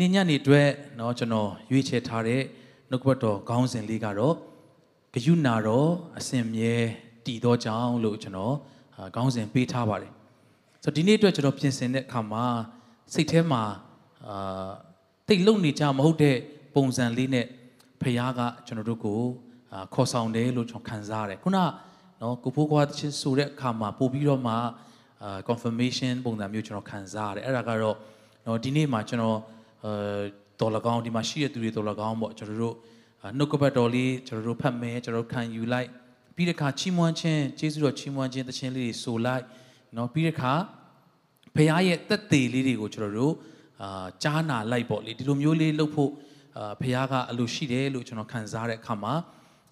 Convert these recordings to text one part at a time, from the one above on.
နေ့ညနေအတွက်เนาะကျွန်တော်ရွေးချယ်ထားတဲ့နှုတ်ကပတ်တော်ခေါင်းစဉ်လေးကတော့ဂယုနာတော်အစဉ်မြဲတည်သောကြောင့်လို့ကျွန်တော်ခေါင်းစဉ်ပေးထားပါတယ်ဆိုတော့ဒီနေ့အတွက်ကျွန်တော်ပြင်ဆင်တဲ့အခါမှာစိတ်ထဲမှာအာတိတ်လုံနေကြမဟုတ်တဲ့ပုံစံလေးနဲ့ဖခင်ကကျွန်တော်တို့ကိုခေါ်ဆောင်တယ်လို့ကျွန်တော်ခံစားရတယ်ခုနနော်ကိုဖိုးကွာချင်းဆိုတဲ့အခါမှာပို့ပြီးတော့မှအာ confirmation ပုံစံမျိုးကျွန်တော်ခံစားရတယ်အဲ့ဒါကတော့နော်ဒီနေ့မှာကျွန်တော် အဲတော်လကောင်းဒီမှာရှိတဲ့သူတွေတော်လကောင်းပေါ့ကျွန်တော်တို့နှုတ်ကပတ်တော်လေးကျွန်တော်တို့ဖတ်မယ်ကျွန်တော်တို့ခံယူလိုက်ပြီးတဲ့အခါချီးမွမ်းခြင်းကျေးဇူးတော်ချီးမွမ်းခြင်းတခြင်းလေးတွေဆိုလိုက်နော်ပြီးတဲ့အခါဖခင်ရဲ့တက်သေးလေးတွေကိုကျွန်တော်တို့အာကြားနာလိုက်ပေါ့လေဒီလိုမျိုးလေးလုပ်ဖို့အာဖခင်ကအလိုရှိတယ်လို့ကျွန်တော်ခံစားတဲ့အခါမှာ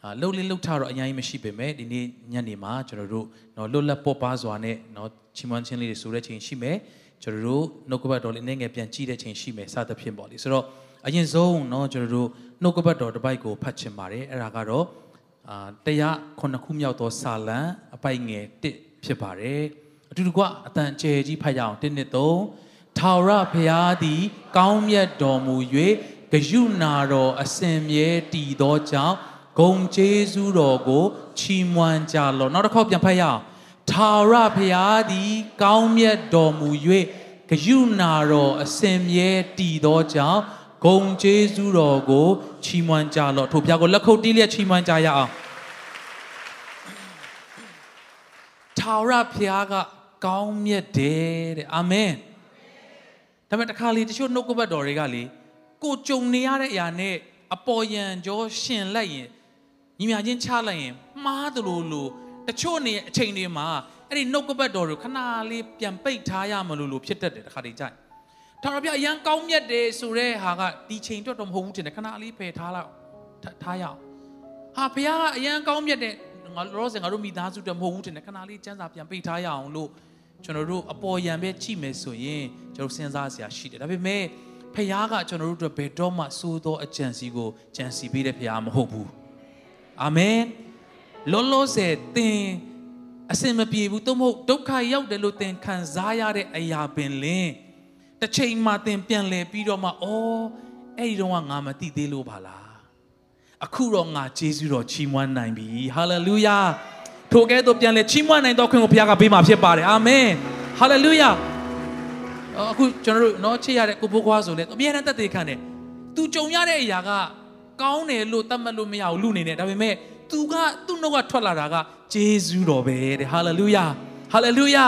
အာလှုပ်လေးလှုပ်ထတော့အရင်မရှိပေမဲ့ဒီနေ့ညနေမှာကျွန်တော်တို့နော်လွတ်လပ်ပေါ်ပါစွာနဲ့နော်ချီးမွမ်းခြင်းလေးတွေဆိုတဲ့ချိန်ရှိမယ် ကျွန်တော်တို့နှုတ်ကပတ်တော်လေးနည်းငယ်ပြန်ကြည့်တဲ့ချိန်ရှိမယ်စသဖြင့်ပေါ့လေဆိုတော့အရင်ဆုံးเนาะကျွန်တော်တို့နှုတ်ကပတ်တော်တစ်ပိုက်ကိုဖတ်ချင်ပါတယ်အဲ့ဒါကတော့အာတရားခုနှစ်ခုမြောက်သောစာလံအပိုက်ငယ်1ဖြစ်ပါတယ်အတူတကွအတန်ကျယ်ကြီးဖတ်ရအောင်1နှစ်3ထာဝရဘုရားသည် ကောင်းမြတ်တော်မူ၍ဂယုနာတော်အစဉ်မြဲတည်သောကြောင့်ဂုံကျေးဇူးတော်ကိုချီးမွမ်းကြလော့နောက်တစ်ခေါက်ပြန်ဖတ်ရအောင် ထာဝရဘုရားသည် ကောင်းမြတ်တော်မူ၍ဂယုနာတော်အစဉ်မြဲတည်သောကြောင့်ဂုံကျေးဇူးတော်ကိုချီးမွမ်းကြလော့ထို့ဘုရားကိုလက်ခုပ်တီးလျက်ချီးမွမ်းကြရအောင်ထာဝရဘုရားကကောင်းမြတ်တယ်တဲ့အာမင်ဒါပေမဲ့တခါလေတချို့နှုတ်ကပတ်တော်တွေကလေကိုကြုံနေရတဲ့အရာနဲ့အပေါ်ယံကြောရှင်လိုက်ရင်ညီမချင်းချလိုက်ရင်မှားတယ်လို့လို့ တချို့နေအချိန်တွေမှာအဲ့ဒီနှုတ်ကပတ်တော်ကိုခဏလေးပြန်ပိတ်ထားရမလို့လို့ဖြစ်တတ်တယ်တခါတည်းကြိုက်ထာဝရဘုရားအရန်ကောင်းမြတ်တယ်ဆိုတဲ့ဟာကဒီချိန်တော့တော့မဟုတ်ဘူးတင်တယ်ခဏလေးဖယ်ထားလောက်ထားရအောင်ဟာဘုရားကအရန်ကောင်းမြတ်တယ်ငါရောစင်ငါတို့မိသားစုတော့မဟုတ်ဘူးတင်တယ်ခဏလေးစမ်းစာပြန်ပိတ်ထားရအောင်လို့ကျွန်တော်တို့အပေါ်ယံပဲကြည့်မယ်ဆိုရင်ကျွန်တော်စဉ်းစားစရာရှိတယ်ဒါပေမဲ့ဖခင်ကကျွန်တော်တို့အတွက်ဘယ်တော့မှစိုးသောအကြံစီကိုကြံစီပေးတဲ့ဖခင်မဟုတ်ဘူးအာမင် လောလောဆယ်သင်အစင်မပြေဘူးသို့မဟုတ်ဒုက္ခရောက်တယ်လို့သင်ခံစားရတဲ့အရာပင်လင်တစ်ချိန်မှသင်ပြန်လဲပြီးတော့မှအော်အဲ့ဒီတော့ငါမသိသေးလို့ပါလားအခုတော့ငါဂျေဇုတော်ချီးမွမ်းနိုင်ပြီဟာလေလုယာထိုကဲ့သို့ပြန်လဲချီးမွမ်းနိုင်သောခွင့်ကိုဘုရားကပေးမှာဖြစ်ပါတယ်အာမင်ဟာလေလုယာအခုကျွန်တော်တို့เนาะချစ်ရတဲ့ကိုဘိုးကွာဆိုလဲအမြဲတမ်းတက်သေးခံတယ်သူကြုံရတဲ့အရာကကောင်းတယ်လို့သတ်မှတ်လို့မရဘူးလူနေနဲ့ဒါပေမဲ့ သူကသူ့နှုတ်ကထွက်လာတာကဂျေဇုတော်ပဲတဲ့ဟာလေလုယာဟာလေလုယာ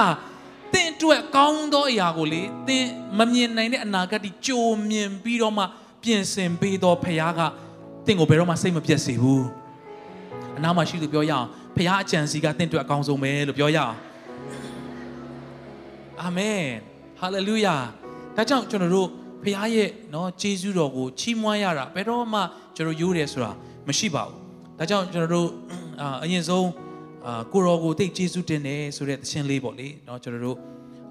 သင်အတွက်ကောင်းသောအရာကိုလေသင်မမြင်နိုင်တဲ့အနာဂတ်ဒီကြိုမြင်ပြီးတော့မှပြင်ဆင်ပေးသောဖခင်ကသင်ကိုဘယ်တော့မှစိတ်မပြတ်စေဘူးအနားမှာရှိသူပြောရအောင်ဖခင်အကြံစီကသင်အတွက်အကောင်းဆုံးပဲလို့ပြောရအောင်အာမင်ဟာလေလုယာဒါကြောင့်ကျွန်တော်တို့ဖခင်ရဲ့เนาะဂျေဇုတော်ကိုချီးမွမ်းရတာဘယ်တော့မှကျွန်တော်ရိုးတယ်ဆိုတာမရှိပါဘူး ဒါကြောင့်ကျွန်တော်တို့အာအရင်ဆုံးအာကိုရောကိုတိတ်ကျေးဇူးတင်တယ်ဆိုတဲ့သရှင်လေးပေါ့လေเนาะကျွန်တော်တို့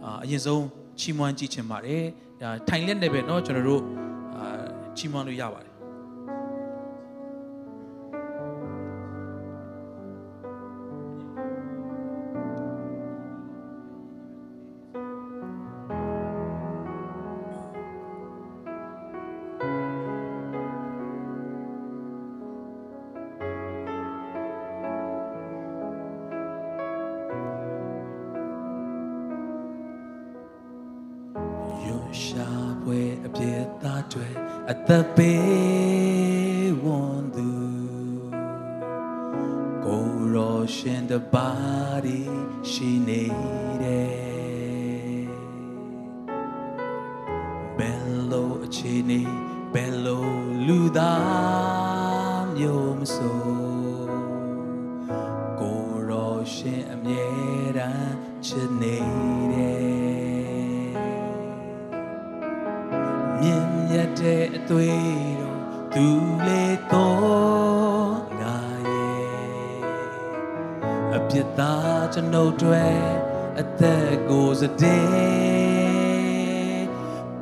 အာအရင်ဆုံးချီးမွမ်းကြည့်ချင်ပါတယ်ဒါထိုင်လက်နဲ့ပဲเนาะကျွန်တော်တို့အာချီးမွမ်းလို့ရပါတယ် ် ပ်တွေအသက်ကိုစတဲ့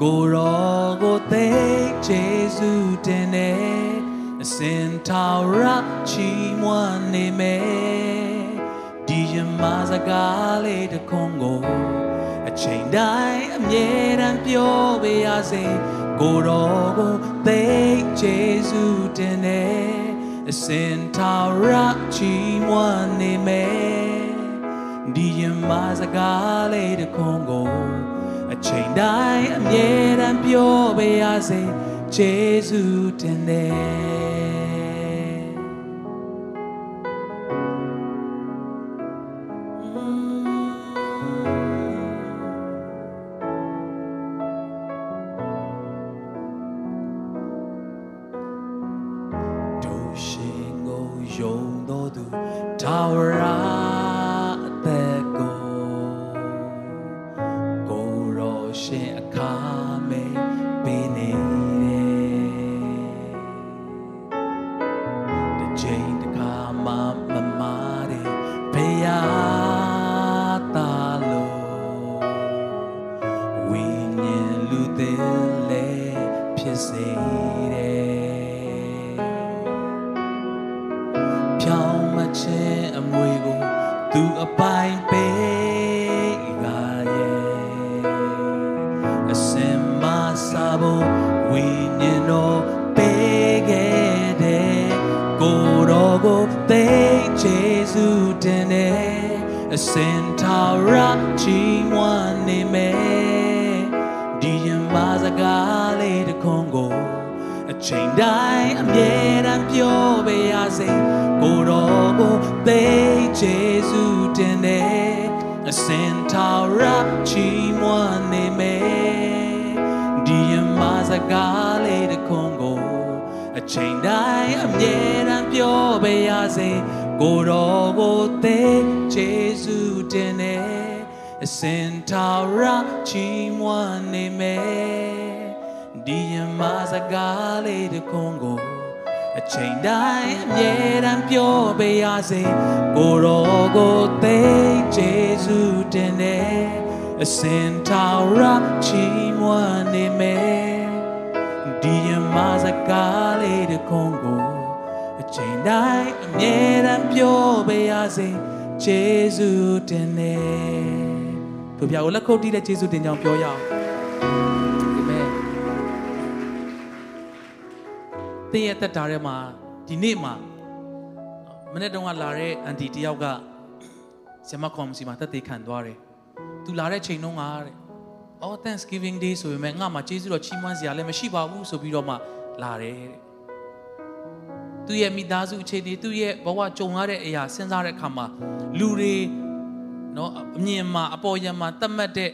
ကိုရောကိုသိချေစုတင်နေအစင်ထာဝရချီးမွမ်းနေမယ်ဒီရမစကားလေးတစ်ခုကိုအချိန်တိုင်းအမြဲတမ်းပြောပေးရစေကိုတော်ကိုသိကျေးဇူးတင်တယ်အစင်ထာရချီးမွမ်းနေမယ် ဒီယမစကားလေးတစ်ခွန်းကိုအချိန်တိုင်းအမြဲတမ်းပြောပေးရစေကျေးဇူးတင်တယ် ဖို့ဝိညာဉ်တော်ပေးခဲ့တဲ့ကိုတော်ကိုသိချေစုတင်တဲ့အစင်ထာရချီးမွမ်းနေမယ်ဒီယမစကားလေးတစ်ခွန်းကိုအချိန်တိုင်းအမြဲတမ်းပြောပေးရစေကိုတော်ကိုသိကျေးဇူးတင်တယ်အစင်ထာရချီးမွမ်းနေမယ်ဒီယမစ ကားလေးတစ်ခွန်းကိုအချိန်တိုင်းအမြဲတမ်းပြောပေးရစေကိုတော်ကိုသိကျေးဇူးတင်တယ်အစင်ထာရချီးမွမ်းနေမယ်ဒီယမစကားလေးတစ်ခွန်းကိုအချိန်တိုင်းအမြဲတမ်းပြောပေးရစေကိုတော်ကိုသိကျေးဇူးတင်တယ်အစင်ထာဝရချီးမွမ်းနေမယ်ဒီယ မစကားလေးတစ်ခွန်းကိုအချိန်တိုင်းအမြဲတမ်းပြောပေးရစေကျေးဇူးတင်တယ်တို့ပြကိုလက်ခုပ်တီးတဲ့ကျေးဇူးတင်ကြောင်းပြောရအောင်အာမင်သင်ရဲ့တက်တာထဲမှာဒီနေ့မှာမနေ့တုန်းကလာတဲ့အန်တီတယောက်ကဆရာမကော်မစီမှာတက်သေးခံသွားတယ်။ "तू လာတဲ့ချိန်တုန်းကတဲ့။" အော် Thanksgiving Day ဆိုပေမဲ့ငါမှကျေးဇူးတော်ချီးမွမ်းစရာလည်းမရှိပါဘူးဆိုပြီးတော့မှလာတယ်တဲ့။သူ့ရဲ့မိသားစုအခြေအနေသူ့ရဲ့ဘဝကြုံရတဲ့အရာစဉ်းစားတဲ့အခါမှာလူတွေနော်အမြင်မှာအပေါ်ယံမှာတတ်မှတ်တဲ့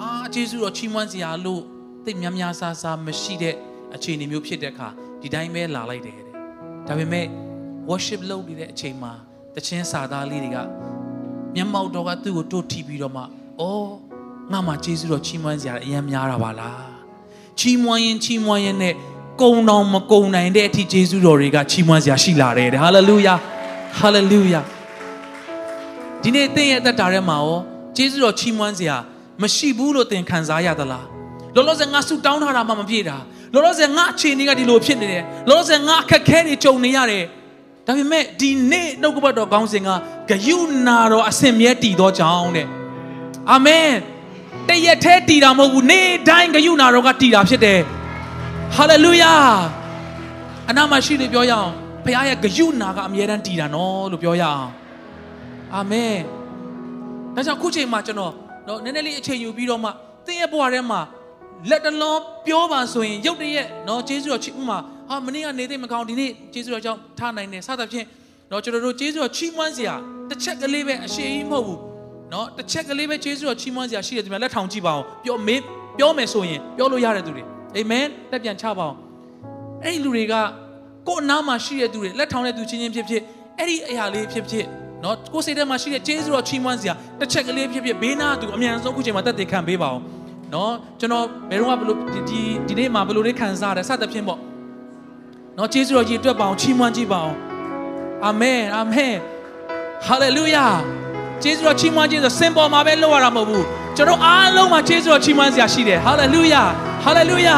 အာကျေးဇူးတော်ချီးမွမ်းစရာလို့သိများများဆာဆာမရှိတဲ့အခြေအနေမျိုးဖြစ်တဲ့အခါဒီတိုင်းပဲလာလိုက်တယ်တဲ့ဒါပေမဲ့ worship လုပ်နေတဲ့အချိန်မှာတခြင်းစာသားလေးတွေကမျက်မှောက်တော်ကသူ့ကိုတို့ထီပြီးတော့မှအော် ငါမှကျေးဇူးတော်ချီးမွမ်းစရာအရင်များတာပါလားချီးမွမ်းရင်ချီးမွမ်းရင်နဲ့ကုံတော်မကုံနိုင်တဲ့အထိကျေးဇူးတော်တွေကချီးမွမ်းစရာရှိလာတယ်တဲ့ဟာလေလုယာဟာလေလုယာဒီနေ့သင်ရဲ့အသက်တာထဲမှာရောကျေးဇူးတော်ချီးမွမ်းစရာမရှိဘူးလို့သင်ခံစားရသလားလောလောဆယ်ငါဆုတောင်းထားတာမှမပြည့်တာလောလောဆယ်ငါအခြေအနေကဒီလိုဖြစ်နေတယ်လောလောဆယ်ငါအခက်ခဲတွေကြုံနေရတယ်ဒါပေမဲ့ဒီနေ့နှုတ်ကပတ်တော်ကောင်းစဉ်ကဂယုနာတော်အစင်မြဲတည်သောကြောင့်တဲ့အာမင် တရက်သေးတည်တာမဟုတ်ဘူးနေ့တိုင်းဂယုနာတော်ကတည်တာဖြစ်တယ်ဟာလေလုယာအနာမရှိလို့ပြောရအောင်ဖခင်ရဲ့ဂယုနာကအမြဲတမ်းတည်တာနော်လို့ပြောရအောင်အာမင်ဒါကြောင့်ခုချိန်မှာကျွန်တော်နော်နည်းနည်းလေးအချိန်ယူပြီးတော့မှသင်ရဲ့ဘဝထဲမှာလက်တလုံးပြောပါဆိုရင်ရုတ်တရက်နော်ကျေးဇူးတော်ချီးဥမာဟာမနေ့ကနေသိမကောင်းဒီနေ့ကျေးဇူးတော်ကြောင့်ထားနိုင်တယ်စသဖြင့်နော်ကျွန်တော်တို့ကျေးဇူးတော်ချီးမွမ်းစရာတစ်ချက်ကလေးပဲအရှိကြီးမဟုတ်ဘူး နော်တစ်ချက်ကလေးပဲကျေးဇူးတော်ချီးမွမ်းစရာရှိတယ်ဒီမှာလက်ထောင်ကြည့်ပါအောင်ပြောမေးပြောမယ်ဆိုရင်ပြောလို့ရတဲ့သူတွေအာမင်လက်ပြန်ချပါအောင်အဲ့ဒီလူတွေကကိုယ်အနားမှာရှိတဲ့သူတွေလက်ထောင်တဲ့သူချင်းချင်းဖြစ်ဖြစ်အဲ့ဒီအရာလေးဖြစ်ဖြစ်နော်ကိုယ်စိတ်ထဲမှာရှိတဲ့ကျေးဇူးတော်ချီးမွမ်းစရာတစ်ချက်ကလေးဖြစ်ဖြစ်ဘေးနာသူအမြန်ဆုံးခုချိန်မှာတက်တည်ခံပေးပါအောင်နော်ကျွန်တော်ဘယ်တော့မှဘလို့ဒီဒီနေ့မှာဘလို့လေးခံစားရတယ်စသဖြင့်ပေါ့နော်ကျေးဇူးတော်ကြီးအတွက်ပါအောင်ချီးမွမ်းကြည့်ပါအောင်အာမင်အာမင်ဟာလေလုယာ ကျေးဇူးတော်ချီးမွမ်းခြင်းဆိုစင်ပေါ်မှာပဲလုပ်ရတာမဟုတ်ဘူးကျွန်တော်အားလုံးမှာကျေးဇူးတော်ချီးမွမ်းစရာရှိတယ်ဟာလေလုယာဟာလေလုယာ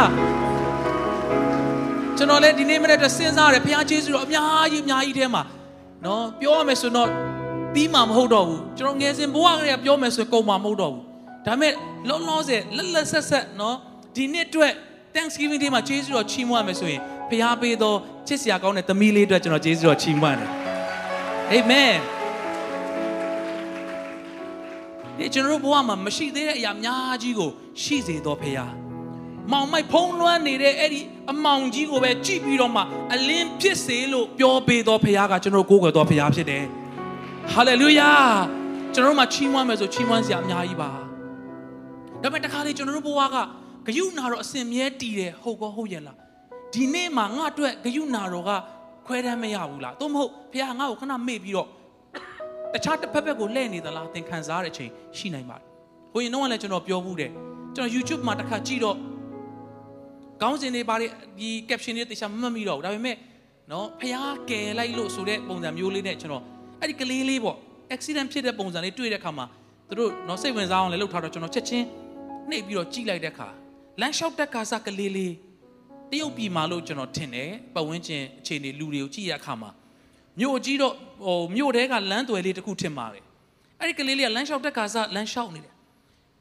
ကျွန်တော်လည်းဒီနေ့မနေ့တည်းစဉ်းစားရတယ်ဘုရားကျေးဇူးတော်အများကြီးအများကြီးထဲမှာနော်ပြောရမယ်ဆိုတော့ပြီးမှမဟုတ်တော့ဘူးကျွန်တော်ငယ်စဉ်ဘဝကလေးကပြောမယ်ဆိုကုန်မှာမဟုတ်တော့ဘူးဒါပေမဲ့လုံးလုံးဆယ်လက်လက်ဆက်ဆက်နော်ဒီနှစ်အတွက် Thanksgiving Day မှာကျေးဇူးတော်ချီးမွမ်းရမယ်ဆိုရင်ဖခင်ပေးသောချစ်စရာကောင်းတဲ့သမီးလေးအတွက်ကျွန်တော်ကျေးဇူးတော်ချီးမွမ်းတယ် Amen ဒီကျွန်တော်တို့ဘဝမှာမရှိသေးတဲ့အရာများကြီးကိုရှိစေတော်ဖခင်မောင်မိုက်ဖုံးလွှမ်းနေတဲ့အဲ့ဒီအမောင်ကြီးကိုပဲကြည့်ပြီးတော့မှအလင်းဖြစ်စေလို့ပြောပေးတော်ဖခင်ကကျွန်တော်ကိုးကွယ်တော်ဖခင်ဖြစ်တယ်ဟာလေလုယာကျွန်တော်တို့မှာချီးမွမ်းမယ်ဆိုချီးမွမ်းစရာအများကြီးပါဒါပေမဲ့တခါလေကျွန်တော်တို့ဘဝကဂယုနာတော့အစင်မြဲတည်တယ်ဟုတ်ကောဟုတ်ရဲ့လားဒီနေ့မှာငါအတွက်ဂယုနာတော်ကခွဲတမ်းမရဘူးလားသို့မဟုတ်ဖခင်ငါ့ကိုခဏမေ့ပြီးတော့ တခြားတစ်ဖက်ဖက်ကိုလှည့်နေသလားသင်ခံစားရတဲ့အချိန်ရှိနိုင်ပါတယ်။ဟိုရင်တော့လည်းကျွန်တော်ပြောဘူးတယ်။ကျွန်တော် YouTube မှာတစ်ခါကြည့်တော့ကောင်းစင်တွေပါဒီ caption တွေတခြားမမှတ်မိတော့ဘူး။ဒါပေမဲ့နော်ဖះကယ်လိုက်လို့ဆိုတဲ့ပုံစံမျိုးလေးနဲ့ကျွန်တော်အဲ့ဒီကလေးလေးပေါ့ accident ဖြစ်တဲ့ပုံစံလေးတွေ့တဲ့အခါမှာသူတို့နော်စိတ်ဝင်စားအောင်လည်းလုပ်ထားတော့ကျွန်တော်ချက်ချင်းနှိပ်ပြီးတော့ကြည့်လိုက်တဲ့အခါလမ်းလျှောက်တဲ့ကာစကလေးလေးတရုတ်ပြည်မှာလို့ကျွန်တော်ထင်တယ်ပတ်ဝန်းကျင်အခြေအနေလူတွေကိုကြည့်ရအခါမှာ မြို့ကြီးတော့ဟိုမြို့တဲကလမ်းသွယ်လေးတစ်ခုထင်ပါတယ်အဲ့ဒီကလေးလေးကလမ်းလျှောက်တဲ့ကာစလမ်းလျှောက်နေတယ်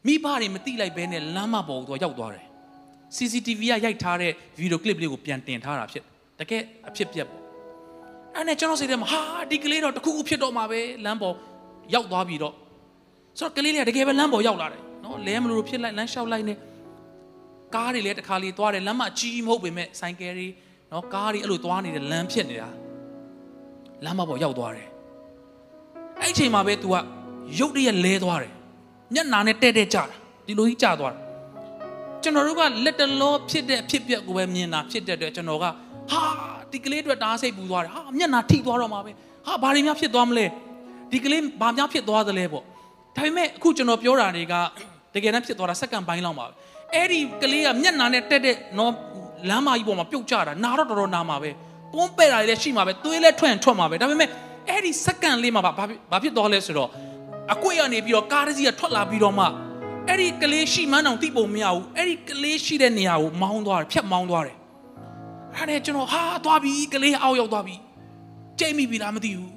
မိဘတွေမတိလိုက်ဘဲနဲ့လမ်းမပေါ်ကိုရောက်သွားတယ် CCTV ကရိုက်ထားတဲ့ဗီဒီယိုကလစ်လေးကိုပြန်တင်ထားတာဖြစ်တကယ်အဖြစ်ပြက်ပေါ့အဲ့နဲ့ကျွန်တော်စိတ်ထဲမှာဟာဒီကလေးတော့တခုခုဖြစ်တော့မှာပဲလမ်းပေါ်ရောက်သွားပြီတော့ဆိုတော့ကလေးလေးကတကယ်ပဲလမ်းပေါ်ရောက်လာတယ်နော်လဲမလို့ဖြစ်လိုက်လမ်းလျှောက်လိုက်နေကားတွေလည်းတစ်ခါလေးသွားတယ်လမ်းမကြီးမဟုတ်ပေမဲ့ဆိုင်ကယ်တွေနော်ကားတွေအဲ့လိုသွားနေတဲ့လမ်းဖြစ်နေတာ လမ်းမပေါ်ရောက်သွားတယ်အဲ့အချိန်မှာပဲ तू ကရုတ်တရက်လဲသွားတယ်ညနာနဲ့တဲ့တဲ့ကြတာဒီလိုကြီးကြသွားတာကျွန်တော်တို့ကလက်တလောဖြစ်တဲ့အဖြစ်ပြက်ကိုပဲမြင်တာဖြစ်တဲ့အတွက်ကျွန်တော်ကဟာဒီကလေးအတွက်တားစိတ်ပူသွားတယ်ဟာမျက်နာထိသွားတော့မှာပဲဟာဘာတွေများဖြစ်သွားမလဲဒီကလေးဘာများဖြစ်သွားသလဲပေါ့ဒါပေမဲ့အခုကျွန်တော်ပြောတာတွေကတကယ်တမ်းဖြစ်သွားတာစက္ကန့်ပိုင်းလောက်ပါပဲအဲ့ဒီကလေးကမျက်နာနဲ့တက်တဲ့နော်လမ်းမကြီးပေါ်မှာပြုတ်ကျတာနာတော့တော်တော်နာမှာပဲ ပုံးပဲ့တာလည်းရှိမှာပဲသွေးလည်းထွက်ထွက်မှာပဲဒါပေမဲ့အဲ့ဒီစက္ကန့်လေးမှာဘာဘာဖြစ်သွားလဲဆိုတော့အကွေကနေပြီးတော့ကားတစ်စီးကထွက်လာပြီးတော့မှအဲ့ဒီကလေးရှိမှန်းအောင်သိပုံမရဘူးအဲ့ဒီကလေးရှိတဲ့နေရာကိုမောင်းသွားတယ်ဖြတ်မောင်းသွားတယ်အဲ့ဒါကျွန်တော်ဟာသွားပြီကလေးအောက်ရောက်သွားပြီကြိတ်မိပြီလားမသိဘူး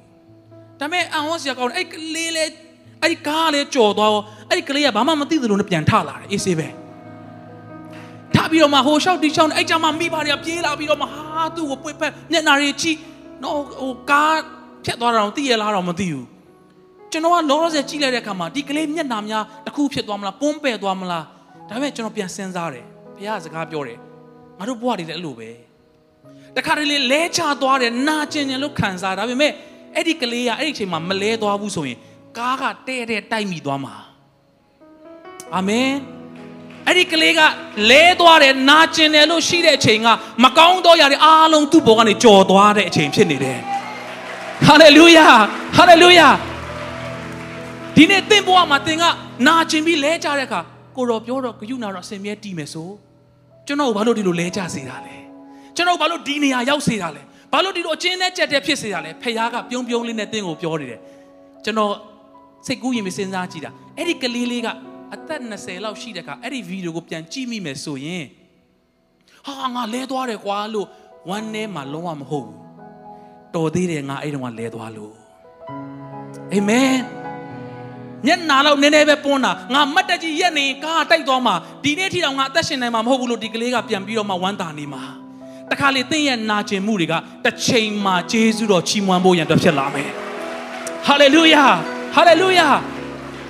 ဒါပေမဲ့အန်ဝတ်စရာကောင်းတယ်အဲ့ကလေးလေအဲ့ဒီကားလေးကြော်သွားအဲ့ဒီကလေးကဘာမှမသိသလိုနဲ့ပြန်ထလာတယ်အေးဆေးပဲထ ပြီးတော့မှဟိုရှောက်တီရှောက်အဲ့ကြမှာမိပါတွေကပြေးလာပြီးတော့မှဟာသူ့ကိုပွေ့ဖက်မျက်နာတွေကြည့်နော်ဟိုကားဖြတ်သွားတာတော့သိရလားတော့မသိဘူးကျွန်တော်ကလောလောဆယ်ကြည့်လိုက်တဲ့အခါမှာဒီကလေးမျက်နှာများတစ်ခုဖြစ်သွားမလားပုံးပဲ့သွားမလားဒါပေမဲ့ကျွန်တော်ပြန်စဉ်းစားတယ်ဘုရားစကားပြောတယ်ငါတို့ဘဝတွေလည်းအဲ့လိုပဲတခါတလေလဲချသွားတယ်နာကျင်ကျင်လို့ခံစားဒါပေမဲ့အဲ့ဒီကလေးကအဲ့ဒီအချိန်မှာမလဲသွားဘူးဆိုရင်ကားကတဲ့တဲ့တိုက်မိသွားမှာအာမင် အဲ့ဒီကလေးကလဲသွားတယ်နာကျင်တယ်လို့ရှိတဲ့အချိန်ကမကောင်းသောຢာတွေအားလုံးသူ့ဘောကနေကြော်သွားတဲ့အချိန်ဖြစ်နေတယ်ဟာလေလုယာဟာလေလုယာဒီနေ့သင်ဘဝမှာသင်ကနာကျင်ပြီးလဲကြတဲ့အခါကိုတော်ပြောတော့ဂယုနာတော့အစင်မြဲတည်မယ်ဆိုကျွန်တော်ဘာလို့ဒီလိုလဲကြစေတာလဲကျွန်တော်ဘာလို့ဒီနေရာရောက်စေတာလဲဘာလို့ဒီလိုအချင်းနဲ့ကြက်တဲ့ဖြစ်စေတာလဲဖခင်ကပြုံးပြုံးလေးနဲ့သင်ကိုပြောနေတယ်ကျွန်တော်စိတ်ကူးရင်မစဉ်းစားကြည့်တာအဲ့ဒီကလေးလေးက အသက်20လောက်ရှိတဲ့အခါအဲ့ဒီဗီဒီယိုကိုပြန်ကြည့်မိမယ်ဆိုရင်ဟာငါလဲသွားတယ်ကွာလို့ဝမ်းထဲမှာလုံးဝမဟုတ်ဘူးတော်သေးတယ်ငါအဲ့တုန်းကလဲသွားလို့အာမင်မျက်နာတော့နည်းနည်းပဲပွန်းတာငါမတ်တကြီးရက်နေကားတိုက်သွားမှာဒီနေ့ထိတော့ငါအသက်ရှင်နိုင်မှာမဟုတ်ဘူးလို့ဒီကလေးကပြန်ပြီးတော့မှဝမ်းသာနေမှာတခါလေသင်ရဲ့နာကျင်မှုတွေကတစ်ချိန်မှာဂျေဇုတော်ချီးမွမ်းဖို့ရန်အတွက်ဖြစ်လာမယ်ဟာလေလုယာဟာလေလုယာ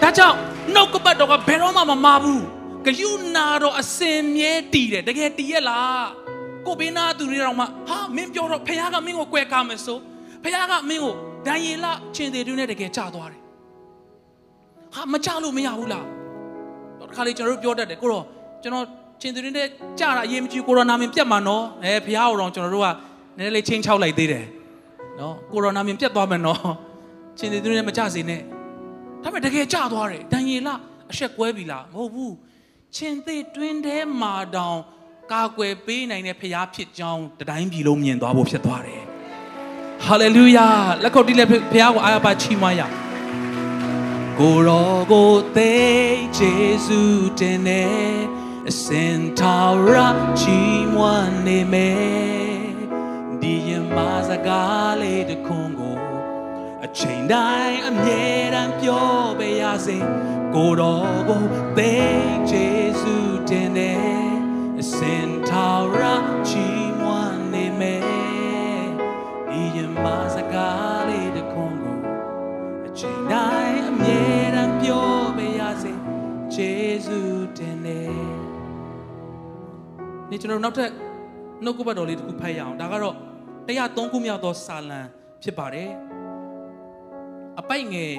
ဒါကြောင့် နှုတ်ကပတ်တော်ကဘယ်တော့မှမမာဘူးဂယုနာတော့အစင်မြဲတည်တယ်တကယ်တည်ရဲ့လားကိုဘေးနာသူတွေတော့မှဟာမင်းပြောတော့ဖခင်ကမင်းကိုကွယ်ကာမယ်ဆိုဖခင်ကမင်းကိုဒံယေလချင်းသေးတွင်းနဲ့တကယ်ကြာသွားတယ်ဟာမကြလို့မရဘူးလားတော့တစ်ခါလေကျွန်တော်တို့ပြောတတ်တယ်ကိုတော့ကျွန်တော်ချင်းသူတွေနဲ့ကြာတာအရေးမကြီးကိုရိုနာမင်ပြတ်မှာနော်အဲဖះအောင်တော့ကျွန်တော်တို့ကနည်းနည်းလေးချင်းချောက်လိုက်သေးတယ်နော်ကိုရိုနာမင်ပြတ်သွားမယ်နော်ချင်းသူတွေနဲ့မကြစေနဲ့ ဒါပေမဲ့တကယ်ကြာသွားတယ်ဒံယေလအဆက်ကွဲပြီလားမဟုတ်ဘူးချင်းသေးတွင်းထဲမှာတောင်ကာကွယ်ပေးနိုင်တဲ့ဖះဖြစ်ကြောင်းတတိုင်းပြည်လုံးမြင်သွားဖို့ဖြစ်သွားတယ်ဟာလေလုယာလက်ခုပ်တီးလက်ဖះကိုအားရပါချီးမွမ်းရအောင်ကိုရောကိုသိယေရှုတင်နေအစင်တော်ရချီးမွမ်းနေမယ်ဒီရမစကားလေးတစ်ခွန်းကို အချိန်တိုင်းအမြဲတမ်းပြောပေးရစေကိုတော်ကိုသိယေရှုတင်နေအအစင်ထာဝရချီးမွမ်းနေမယ်ဒီယမစကားလေးတစ်ခွန်းကိုအချိန်တိုင်းအမြဲတမ်းပြောပေးရစေယေရှုတင်တယ်နေ့ကျွန်တော်နောက်ထပ်နှုတ်ကပတ်တော်လေးတစ်ခုဖတ်ရအောင်ဒါကတော့103ခုမြောက်သောစာလံဖြစ်ပါတယ် အပိုက်ငယ်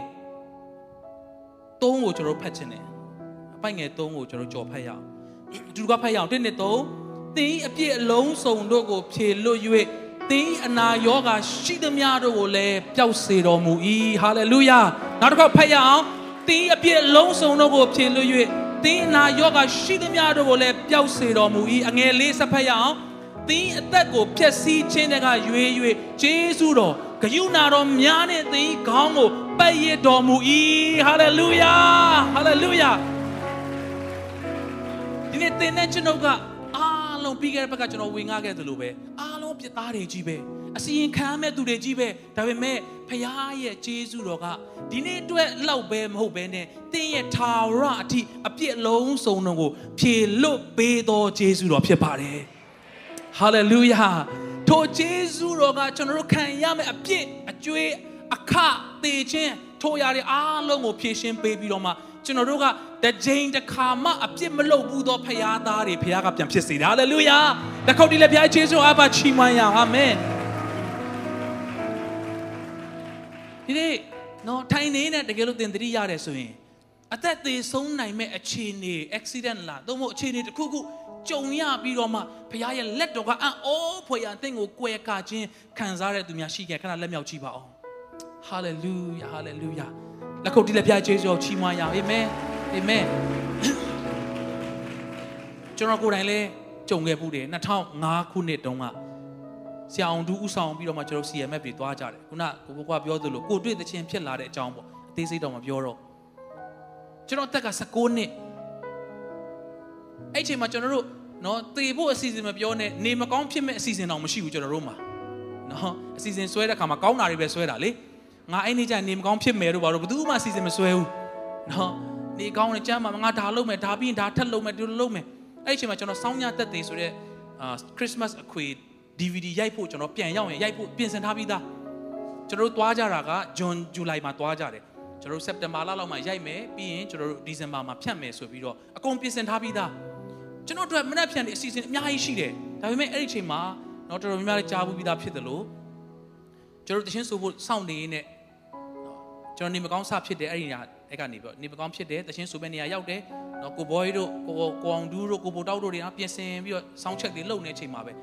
3ကိုကျွန်တော်ဖတ်ခြင်းတယ်အပိုက်ငယ်3ကိုကျွန်တော်ကြော်ဖတ်ရအောင်အတူကဖတ်ရအောင်1နဲ့3သင်အပြည့်အလုံးစုံတို့ကိုဖြေလွတ်၍သင်အနာရောဂါရှိသမျှတို့ကိုလည်းပျောက်စေတော်မူ၏ဟာလေလုယာနောက်တစ်ခါဖတ်ရအောင်သင်အပြည့်အလုံးစုံတို့ကိုဖြေလွတ်၍သင်အနာရောဂါရှိသမျှတို့ကိုလည်းပျောက်စေတော်မူ၏အငယ်လေးဆက်ဖတ်ရအောင်သင်အသက်ကိုဖျက်ဆီးခြင်းတကရွေ၍ဂျေဇုတော် ဂယုဏတော်များနဲ့သင်ခေါင်းကိုပတ်ရတော်မူ၏ဟာလေလုယာဟာလေလုယာဒီနေ့သင်နဲ့ကျွန်ုပ်ကအားလုံးပြီးခဲ့တဲ့ဘက်ကကျွန်တော်ဝင်ငှခဲ့သလိုပဲအားလုံးပြစ်သားတွေကြီးပဲအစီရင်ခံမဲ့သူတွေကြီးပဲဒါပေမဲ့ဖခင်ရဲ့ဂျေဇုတော်ကဒီနေ့အတွက်လောက်ပဲမဟုတ်ပဲနဲ့သင်ရဲ့ထာဝရအထိအပြစ်လုံးစုံတော်ကိုဖြေလွတ်ပေးသောဂျေဇုတော်ဖြစ်ပါတယ်ဟာလေလုယာ ထိုဂျေဇုတော်ကကျွန်တော်တို့ခံရမယ့်အပြစ်အကျွေးအခသေခြင်းထိုရတဲ့အားလုံးကိုဖြည့်ရှင်းပေးပြီးတော့မှကျွန်တော်တို့ကတကြိမ်တစ်ခါမှအပြစ်မလုပ်ဘူးသောဖခင်သားတွေဖခင်ကပြန်ဖြစ်စေတယ်ဟာလေလုယာတခေါက်ဒီလည်းဖခင်ယေရှုအားပါချီးမွမ်းရအောင်အာမင်ဒီနေ့နော်ထိုင်နေနဲ့တကယ်လို့သင်သတိရတယ်ဆိုရင်အသက်သေးဆုံးနိုင်မဲ့အခြေအနေ accident လားသို့မဟုတ်အခြေအနေတစ်ခုခု ကြုံရပြီးတော့မှဘုရားရဲ့လက်တော်ကအံ့ဩဖွယ်ရာအသင်ကိုကွယ်ကာခြင်းခံစားရတဲ့သူများရှိခဲ့ခဏလက်မြောက်ကြည့်ပါအောင် hallelujah hallelujah လက်ခုပ်တီးလက်ပြကျေးဇူးချီးမွမ်းရအောင်အာမင်အာမင်ကျွန်တော်ကိုယ်တိုင်လည်းကြုံခဲ့ဘူးတယ်2005ခုနှစ်တုန်းကဆရာအောင်သူဥဆောင်ပြီးတော့မှကျွန်တော် CMF တွေသွားကြတယ်ခုနကိုဘကွာပြောသလိုကိုတွေ့တဲ့ချင်းဖြစ်လာတဲ့အကြောင်းပေါ့အသေးစိတ်တော့မပြောတော့ကျွန်တော်တက်က16နှစ် အဲ့ချိန်မှာကျွန်တော်တို့နော်သေဖို့အစီအစဉ်မပြောနဲ့နေမကောင်းဖြစ်မဲ့အစီအစဉ်တော့မရှိဘူးကျွန်တော်တို့မှာနော်အစီအစဉ်ဆွဲတဲ့ခါမှာကောင်းတာတွေပဲဆွဲတာလေငါအဲ့နေ့ကျနေမကောင်းဖြစ်မယ်တို့ဘာလို့ဘယ်သူမှအစီအစဉ်မဆွဲဘူးနော်နေကောင်းနေကြမ်းမှာငါဒါလုပ်မယ်ဒါပြီးရင်ဒါထပ်လုပ်မယ်ဒီလိုလုပ်မယ်အဲ့ချိန်မှာကျွန်တော်စောင်းညတက်သေးဆိုတဲ့အာခရစ်စမတ်အခွေ DVD ရိုက်ဖို့ကျွန်တော်ပြန်ရောက်ရင်ရိုက်ဖို့ပြင်ဆင်ထားပြီးသားကျွန်တော်တို့သွားကြတာကဂျွန်ဇူလိုင်မှာသွားကြတယ်ကျွန်တော်တို့စက်တင်ဘာလလောက်မှာရိုက်မယ်ပြီးရင်ကျွန်တော်တို့ဒီဇင်ဘာမှာဖြတ်မယ်ဆိုပြီးတော့အကုန်ပြင်ဆင်ထားပြီးသား ကျွန်တော်တို့မနေ့ဖြန်ဒီအစီအစဉ်အများကြီးရှိတယ်ဒါပေမဲ့အဲ့ဒီချိန်မှာတော့တော်တော်များများလေးကြားဘူးပြီးသားဖြစ်တယ်လို့ကျွန်တော်တို့တခြင်းဆိုဖို့စောင့်နေနေကျွန်တော်နေမကောင်းစဖြစ်တယ်အဲ့ဒီနေရာအဲ့ကနေပြီးနေမကောင်းဖြစ်တယ်တခြင်းဆိုမဲ့နေရာရောက်တယ်နော်ကိုဘော်ရီတို့ကိုကိုအောင်ဒူးတို့ကိုပိုတောက်တို့တွေနော်ပြင်ဆင်ပြီးတော့ဆောင်းချက်တွေလုပ်နေတဲ့အချိန်မှာပဲ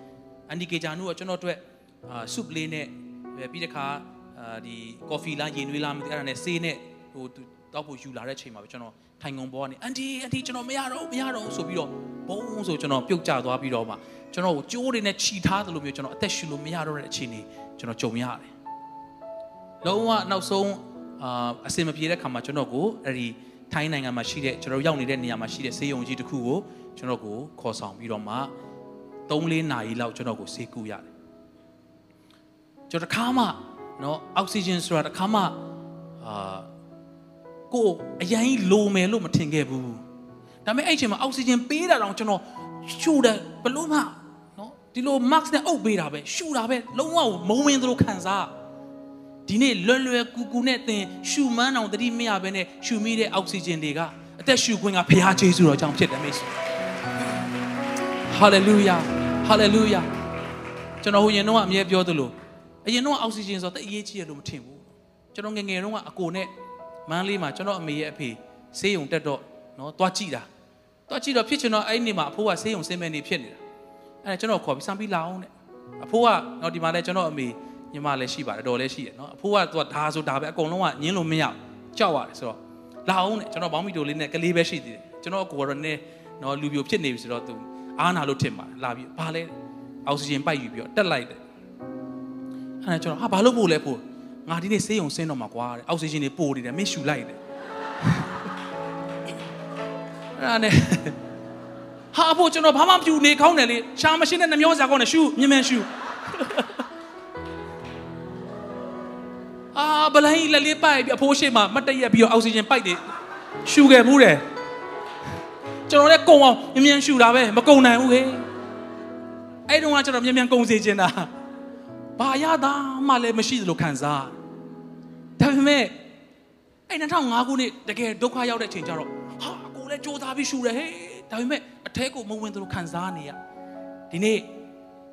အန်ဒီကေဂျာနုကကျွန်တော်တို့အာဆုပ်လေးနဲ့ပြီးတဲ့ခါအာဒီကော်ဖီလားရေနွေးလားမသိအဲ့ဒါနဲ့ဆေးနဲ့ဟိုသူ တောက်ဖို့ယူလာတဲ့ချိန်မှာပဲကျွန်တော်ထိုင်ကုန်ဘောကနေအန်တီအန်တီကျွန်တော်မရတော့မရတော့ဆိုပြီးတော့ဘုံဆိုကျွန်တော်ပြုတ်ကျသွားပြီးတော့မှကျွန်တော်ကိုကြိုးတွေနဲ့ခြိထားသလိုမျိုးကျွန်တော်အသက်ရှူလို့မရတော့တဲ့အချိန်တွေကျွန်တော်ကြုံရတယ်လုံးဝနောက်ဆုံးအာအစင်မပြေတဲ့ခါမှာကျွန်တော်ကိုအဲ့ဒီထိုင်းနိုင်ငံမှာရှိတဲ့ကျွန်တော်ရောက်နေတဲ့နေရာမှာရှိတဲ့ဆေးရုံကြီးတစ်ခုကိုကျွန်တော်ကိုခေါ်ဆောင်ပြီးတော့မှ3-4နာရီလောက်ကျွန်တော်ကိုဆေးကုရတယ်ကျွန်တော်တစ်ခါမှနော်အောက်ဆီဂျင်ဆိုတာတစ်ခါမှအာ ကိုအရင်လိုမယ်လို့မထင်ခဲ့ဘူးဒါပေမဲ့အဲ့ချိန်မှာအောက်ဆီဂျင်ပေးတာတော့ကျွန်တော်ရှူတယ်ဘလို့မှနော်ဒီလို max နဲ့အုပ်ပေးတာပဲရှူတာပဲလုံးဝမုံဝင်သလိုခံစားဒီနေ့လွယ်လွယ်ကူကူနဲ့သင်ရှူမန်းအောင်တတိမရဘဲနဲ့ရှူမိတဲ့အောက်ဆီဂျင်တွေကအသက်ရှူခွင့်ကဖခင်ယေရှုတော်ကြောင့်ဖြစ်တယ်မိတ်ဆွေဟာလေလုယာဟာလေလုယာကျွန်တော်ဟိုရင်တော့အမြဲပြောသလိုအရင်တော့အောက်ဆီဂျင်ဆိုတော့တိတ်အရေးကြီးတယ်လို့မထင်ဘူးကျွန်တော်ငငယ်တုန်းကအကိုနဲ့ မန်းလေးမှာကျွန်တော်အမေရဲ့အဖေဆေးရုံတက်တော့နော်တွားကြည့်တာတွားကြည့်တော့ဖြစ်ချင်တော့အဲ့ဒီနေ့မှာအဖိုးကဆေးရုံဆင်းမဲ့နေဖြစ်နေတာအဲ့ဒါကျွန်တော်ခေါ်ပြီးစမ်းပြီးလာအောင်တဲ့အဖိုးကတော့ဒီမှာလဲကျွန်တော်အမေညီမလည်းရှိပါတယ်တော်လည်းရှိတယ်နော်အဖိုးကသူကဒါဆိုဒါပဲအကုန်လုံးကညင်းလို့မရကြောက်ရတယ်ဆိုတော့လာအောင်တဲ့ကျွန်တော်ဘောင်းမီတိုလေးနဲ့ကလေးပဲရှိသေးတယ်ကျွန်တော်အကိုကတော့နည်းနော်လူပြိုဖြစ်နေပြီဆိုတော့သူအားနာလို့ထင်ပါတယ်လာပြီးဘာလဲအောက်ဆီဂျင်ပိုက်ယူပြီးတော့တက်လိုက်တယ်အဲ့ဒါကျွန်တော်ဟာဘာလို့ပို့လဲပို့ ငါဒီနေ့ဆေးရုံဆင်းတော့မှာကွာတဲ့အောက်ဆီဂျင်တွေပို့နေတယ်မင်းရှူလိုက်တယ်အဲ့ဒါနဲ့ဟာဖို့ကျွန်တော်ဘာမှမပြူနေကောင်းတယ်လေရှာမရှင်းတဲ့နှမျောစာကောင်းတယ်ရှူမြင်မြန်ရှူအာဗလိုင်းလက်လေးပိုက်ပြီးအဖိုးရှိမှမတ်တရက်ပြီးတော့အောက်ဆီဂျင်ပိုက်တယ်ရှူခဲ့မှုတယ် ကျွန်တော်လည်းကုံအောင်မြ мян ရှူတာပဲမကုံနိုင်ဘူးဟဲ့အဲ့တုန်းကကျွန်တော်မြ мян ကုံစေချင်တာဘာရတာမှလည်းမရှိသလိုခံစား ဒါပေမဲ့အဲ့2005ခုနှစ်တကယ်ဒုက္ခရောက်တဲ့အချိန်ကျတော့ဟာကိုလည်းစူးစမ်းပြီးရှူတယ်ဟဲ့ဒါပေမဲ့အထဲကိုမဝင်သလိုခံစားနေရဒီနေ့